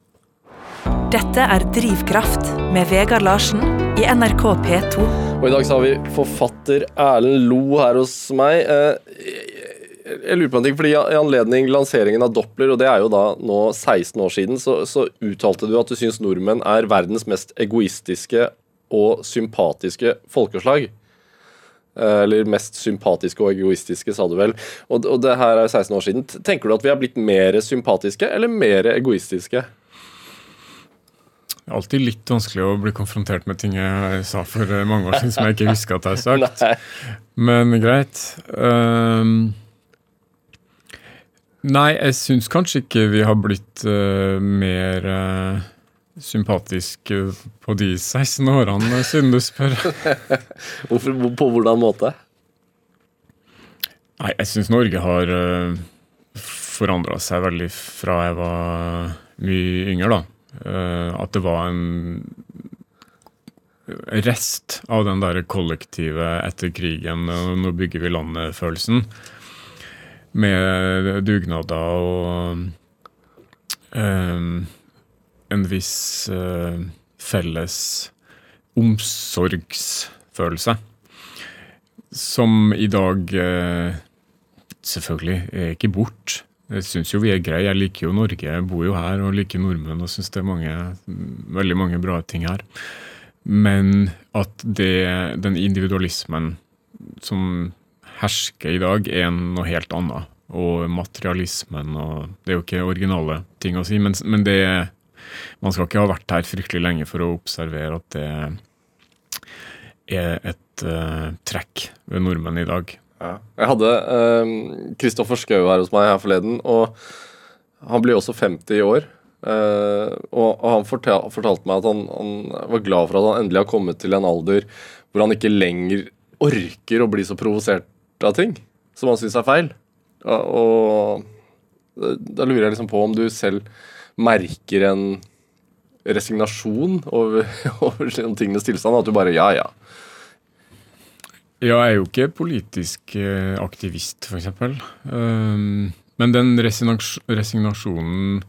Speaker 1: Dette er Drivkraft med Vegard Larsen i NRK P2.
Speaker 2: Og I dag så har vi forfatter Erlend Lo her hos meg. Jeg lurer på en ting, fordi I anledning lanseringen av Doppler, og det er jo da nå 16 år siden, så, så uttalte du at du syns nordmenn er verdens mest egoistiske og sympatiske folkeslag. Eh, eller mest sympatiske og egoistiske, sa du vel. Og, og det her er 16 år siden. Tenker du at vi har blitt mer sympatiske eller mer egoistiske?
Speaker 3: Det er alltid litt vanskelig å bli konfrontert med ting jeg sa for eh, mange år siden som jeg ikke husker at jeg har sagt. Men greit. Um, nei, jeg syns kanskje ikke vi har blitt uh, mer uh, sympatisk eh, på de 16 årene, siden du spør.
Speaker 2: Hvorfor, på hvordan måte?
Speaker 3: Nei, jeg syns Norge har uh, forandra seg veldig fra jeg var mye yngre, da. Uh, at det var en rest av den der kollektive etter krigen, og nå bygger vi landet-følelsen. Med dugnader og um, en viss uh, felles omsorgsfølelse. Som i dag uh, selvfølgelig er ikke bort. Jeg syns jo vi er greie. Jeg liker jo Norge, jeg bor jo her og liker nordmenn og syns det er mange, veldig mange bra ting her. Men at det, den individualismen som hersker i dag, er noe helt annet. Og materialismen og Det er jo ikke originale ting å si, men, men det man skal ikke ha vært her fryktelig lenge for å observere at det er et uh, trekk ved nordmenn i dag.
Speaker 2: Ja. Jeg hadde Kristoffer uh, Schou her hos meg her forleden, og han blir også 50 i år. Uh, og, og han fortal, fortalte meg at han, han var glad for at han endelig har kommet til en alder hvor han ikke lenger orker å bli så provosert av ting som han syns er feil. Og, og da lurer jeg liksom på om du selv merker en resignasjon over, over tingenes tilstand. At du bare ja, ja.
Speaker 3: Ja, jeg er jo ikke politisk eh, aktivist, f.eks. Um, men den resignasjonen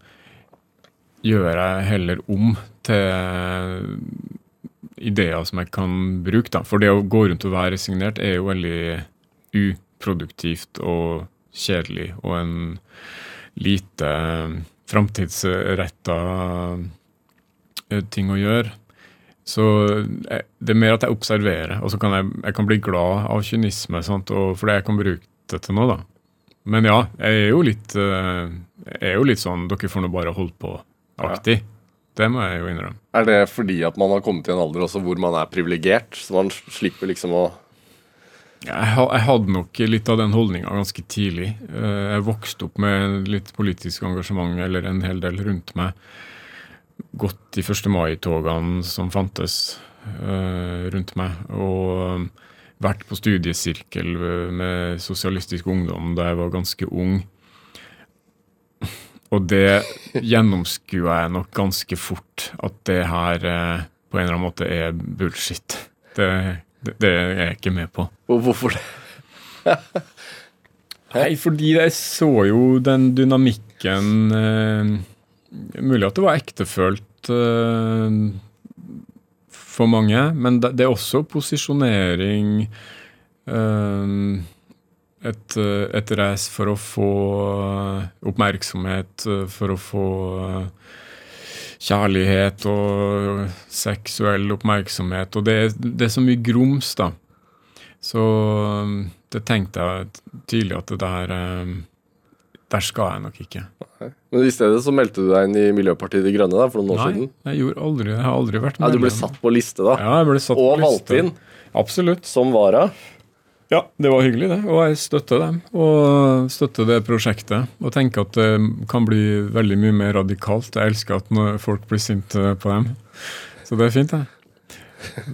Speaker 3: gjør jeg heller om til ideer som jeg kan bruke. Da. For det å gå rundt og være resignert er jo veldig uproduktivt og kjedelig og en lite framtidsretta eh, ting å gjøre. Så eh, det er mer at jeg observerer, og så kan jeg, jeg kan bli glad av kynisme, sant? Og, fordi jeg kan bruke det til noe, da. Men ja, jeg er jo litt, eh, er jo litt sånn dere får nå bare holde på-aktig. Ja. Det må jeg jo innrømme.
Speaker 2: Er det fordi at man har kommet til en alder også hvor man er privilegert, så man slipper liksom å
Speaker 3: jeg, hadde nok litt av den holdninga ganske tidlig. Eh, jeg vokste opp med litt politisk engasjement, eller en hel del rundt meg gått de 1. mai-togene som fantes uh, rundt meg. Og vært på studiesirkel med Sosialistisk Ungdom da jeg var ganske ung. Og det gjennomskua jeg nok ganske fort, at det her på en eller annen måte er bullshit. Det, det, det er jeg ikke med på.
Speaker 2: Hvorfor det?
Speaker 3: Nei, fordi jeg så jo den dynamikken eh, mulig at det var ektefølt eh, for mange, men det, det, er også posisjonering. eh, et, et race for å få oppmerksomhet, for å få kjærlighet og seksuell oppmerksomhet. Og det, det er så mye grums, da. Så det tenkte jeg tidlig at det der der skal jeg nok ikke.
Speaker 2: Men i stedet så meldte du deg inn i Miljøpartiet De Grønne da, for noen år
Speaker 3: Nei,
Speaker 2: siden?
Speaker 3: Nei, jeg gjorde aldri, jeg har aldri vært medlem.
Speaker 2: Ja, du ble satt på liste, da?
Speaker 3: Ja, jeg ble satt
Speaker 2: og
Speaker 3: på liste.
Speaker 2: valgt inn?
Speaker 3: Absolutt.
Speaker 2: Som vara?
Speaker 3: Ja, det var hyggelig, det. Og jeg støtter dem. Og støtter det prosjektet. Og tenker at det kan bli veldig mye mer radikalt. Jeg elsker at folk blir sinte på dem. Så det er fint, det.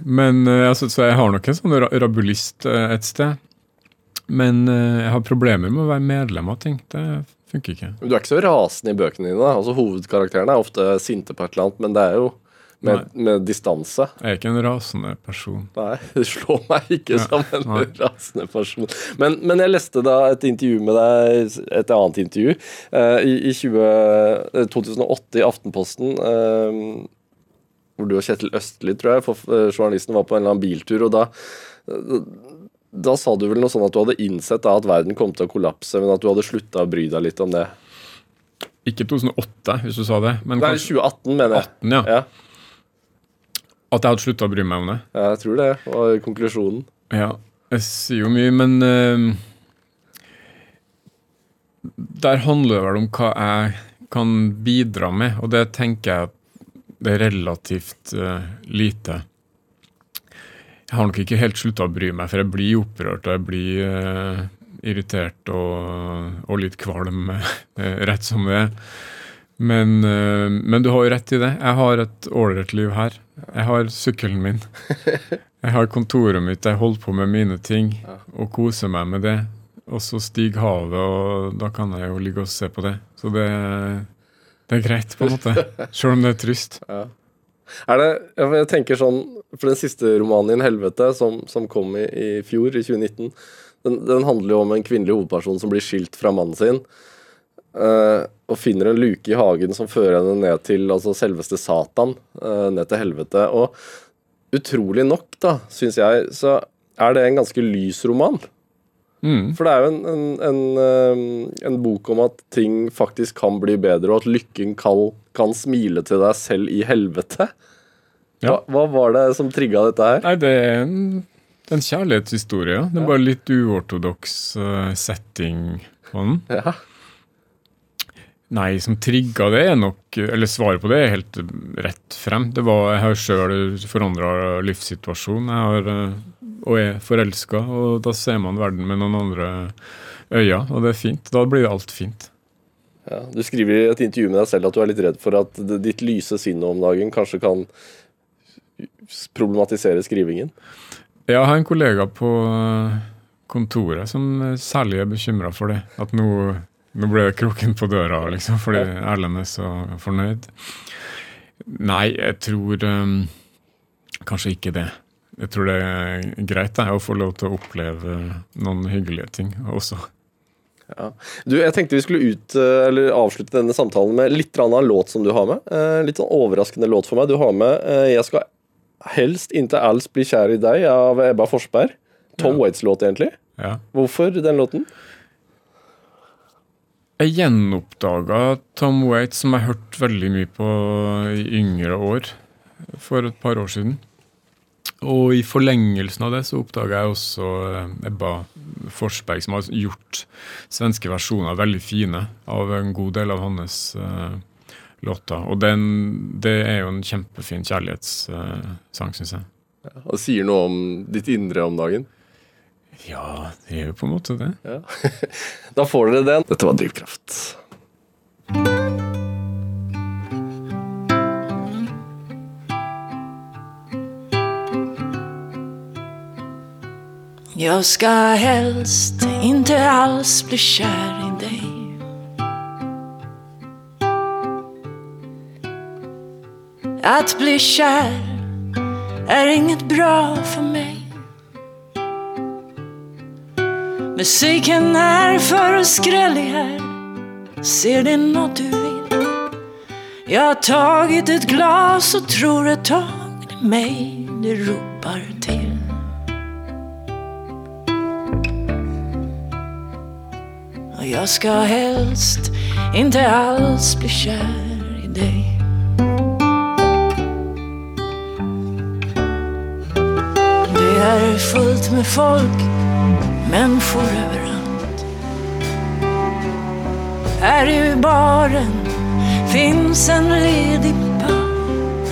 Speaker 3: Men altså, Så jeg har nok en sånn rabulist eh, et sted. Men uh, jeg har problemer med å være medlem av ting. Det funker ikke.
Speaker 2: Du er ikke så rasende i bøkene dine. Altså Hovedkarakterene er ofte sinte på et eller annet, men det er jo med, med distanse.
Speaker 3: Jeg er ikke en rasende person.
Speaker 2: Nei, det slår meg ikke ja, som en nei. rasende person. Men, men, jeg leste da et intervju med deg, et annet intervju, uh, i, i 20, 2008 i Aftenposten. Uh, hvor du og Kjetil Østli, tror jeg, for journalisten var på en eller annen biltur. og da da sa du vel noe sånn at du hadde innsett da at verden kom til å kollapse, men at du hadde slutta å bry deg litt om det?
Speaker 3: Ikke 2008, hvis du sa det.
Speaker 2: Men Nei, 2018, mener jeg.
Speaker 3: 18, ja. ja. At jeg hadde slutta å bry meg om det?
Speaker 2: Ja, jeg tror det var konklusjonen.
Speaker 3: Ja, jeg sier jo mye, men uh, Der handler det vel om hva jeg kan bidra med, og det tenker jeg det er relativt uh, lite. Jeg har nok ikke helt slutta å bry meg, for jeg blir opprørt og jeg blir uh, irritert og, og, litt kvalm, rett som det er. Men, uh, men, du har jo rett i det. Jeg har et ålreit liv her. Jeg har sykkelen min. Jeg har kontoret mitt, jeg holder på med mine ting og koser meg med det. Og så stiger havet, og da kan jeg jo ligge og se på det. Så det, det er greit, på en måte. Selv om det er trist.
Speaker 2: Ja. Er det, jeg tenker sånn, for Den siste romanen din, 'Helvete', som, som kom i, i, fjor, i 2019, den, den, handler jo om en kvinnelig hovedperson som blir skilt fra mannen sin. Uh, og finner en luke i hagen som fører henne ned til altså selveste Satan. Uh, ned til helvete. Og utrolig nok, da, syns jeg, så er det en ganske lys roman. Mm. For det er jo en, en, en, eh, en, bok om at ting faktisk kan bli bedre, og at lykken kan, kan smile til deg selv i helvete. Ja. Hva, hva, var det som trigga dette her?
Speaker 3: Nei, Det er en, en kjærlighetshistorie. Det er bare litt uortodoks setting på den. Ja. Nei, som trigga det er nok Eller svaret på det er helt rett frem. Det var, Jeg har sjøl forandra livssituasjon. Jeg har uh, og er forelska, og da ser man verden med noen andre øyne, og det er fint. Da blir alt fint.
Speaker 2: Ja, du skriver i et intervju med deg selv at du er litt redd for at ditt lyse sinn om dagen kanskje kan problematisere skrivingen.
Speaker 3: Jeg har en kollega på eh, kontoret som eh, særlig er bekymra for det. At nå, nå ble det kroken på døra, liksom, fordi Erlend er så fornøyd. Nei, jeg tror um, kanskje ikke det. Jeg tror det er greit det, å få lov til å oppleve noen hyggelige ting også.
Speaker 2: Ja. Du, jeg tenkte vi skulle ut, eh, eller avslutte denne samtalen med litt av en låt som du har med. Eh, Litt sånn overraskende låt for meg. Du har med eh, 'Jeg skal helst inntil alls bli kjær i deg' av Ebba Forsberg. Tom Waits låt, egentlig.
Speaker 3: Ja.
Speaker 2: Hvorfor den låten?
Speaker 3: Jeg gjenoppdaga Tom Waits, som jeg hørte veldig mye på i yngre år, for et par år siden. Og i forlengelsen av det så oppdaga jeg også eh, Ebba Forsberg, som har gjort svenske versjoner veldig fine av en god del av hans uh, låter. Og den, det er jo en kjempefin kjærlighetssang, uh, syns jeg.
Speaker 2: Og sier noe om ditt indre om dagen.
Speaker 3: Ja, det gjør jo på en måte det.
Speaker 2: Ja. da får dere den. Dette var Drivkraft.
Speaker 4: Jag ska helst inte alls bli kär i dig Att bli kär är inget bra för mig Musiken er for skrellig her. Ser det noe du vil? Jeg har taget et glas og tror et tag det är mig det ropar til Og jeg skal helst inte alls bli kär i dig Det er fullt med folk, människor överallt Här i baren finns en ledig pall.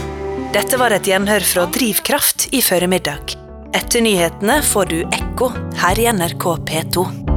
Speaker 1: Dette var et gjenhør fra Drivkraft i formiddag. Etter nyhetene får du Ekko her i NRK P2.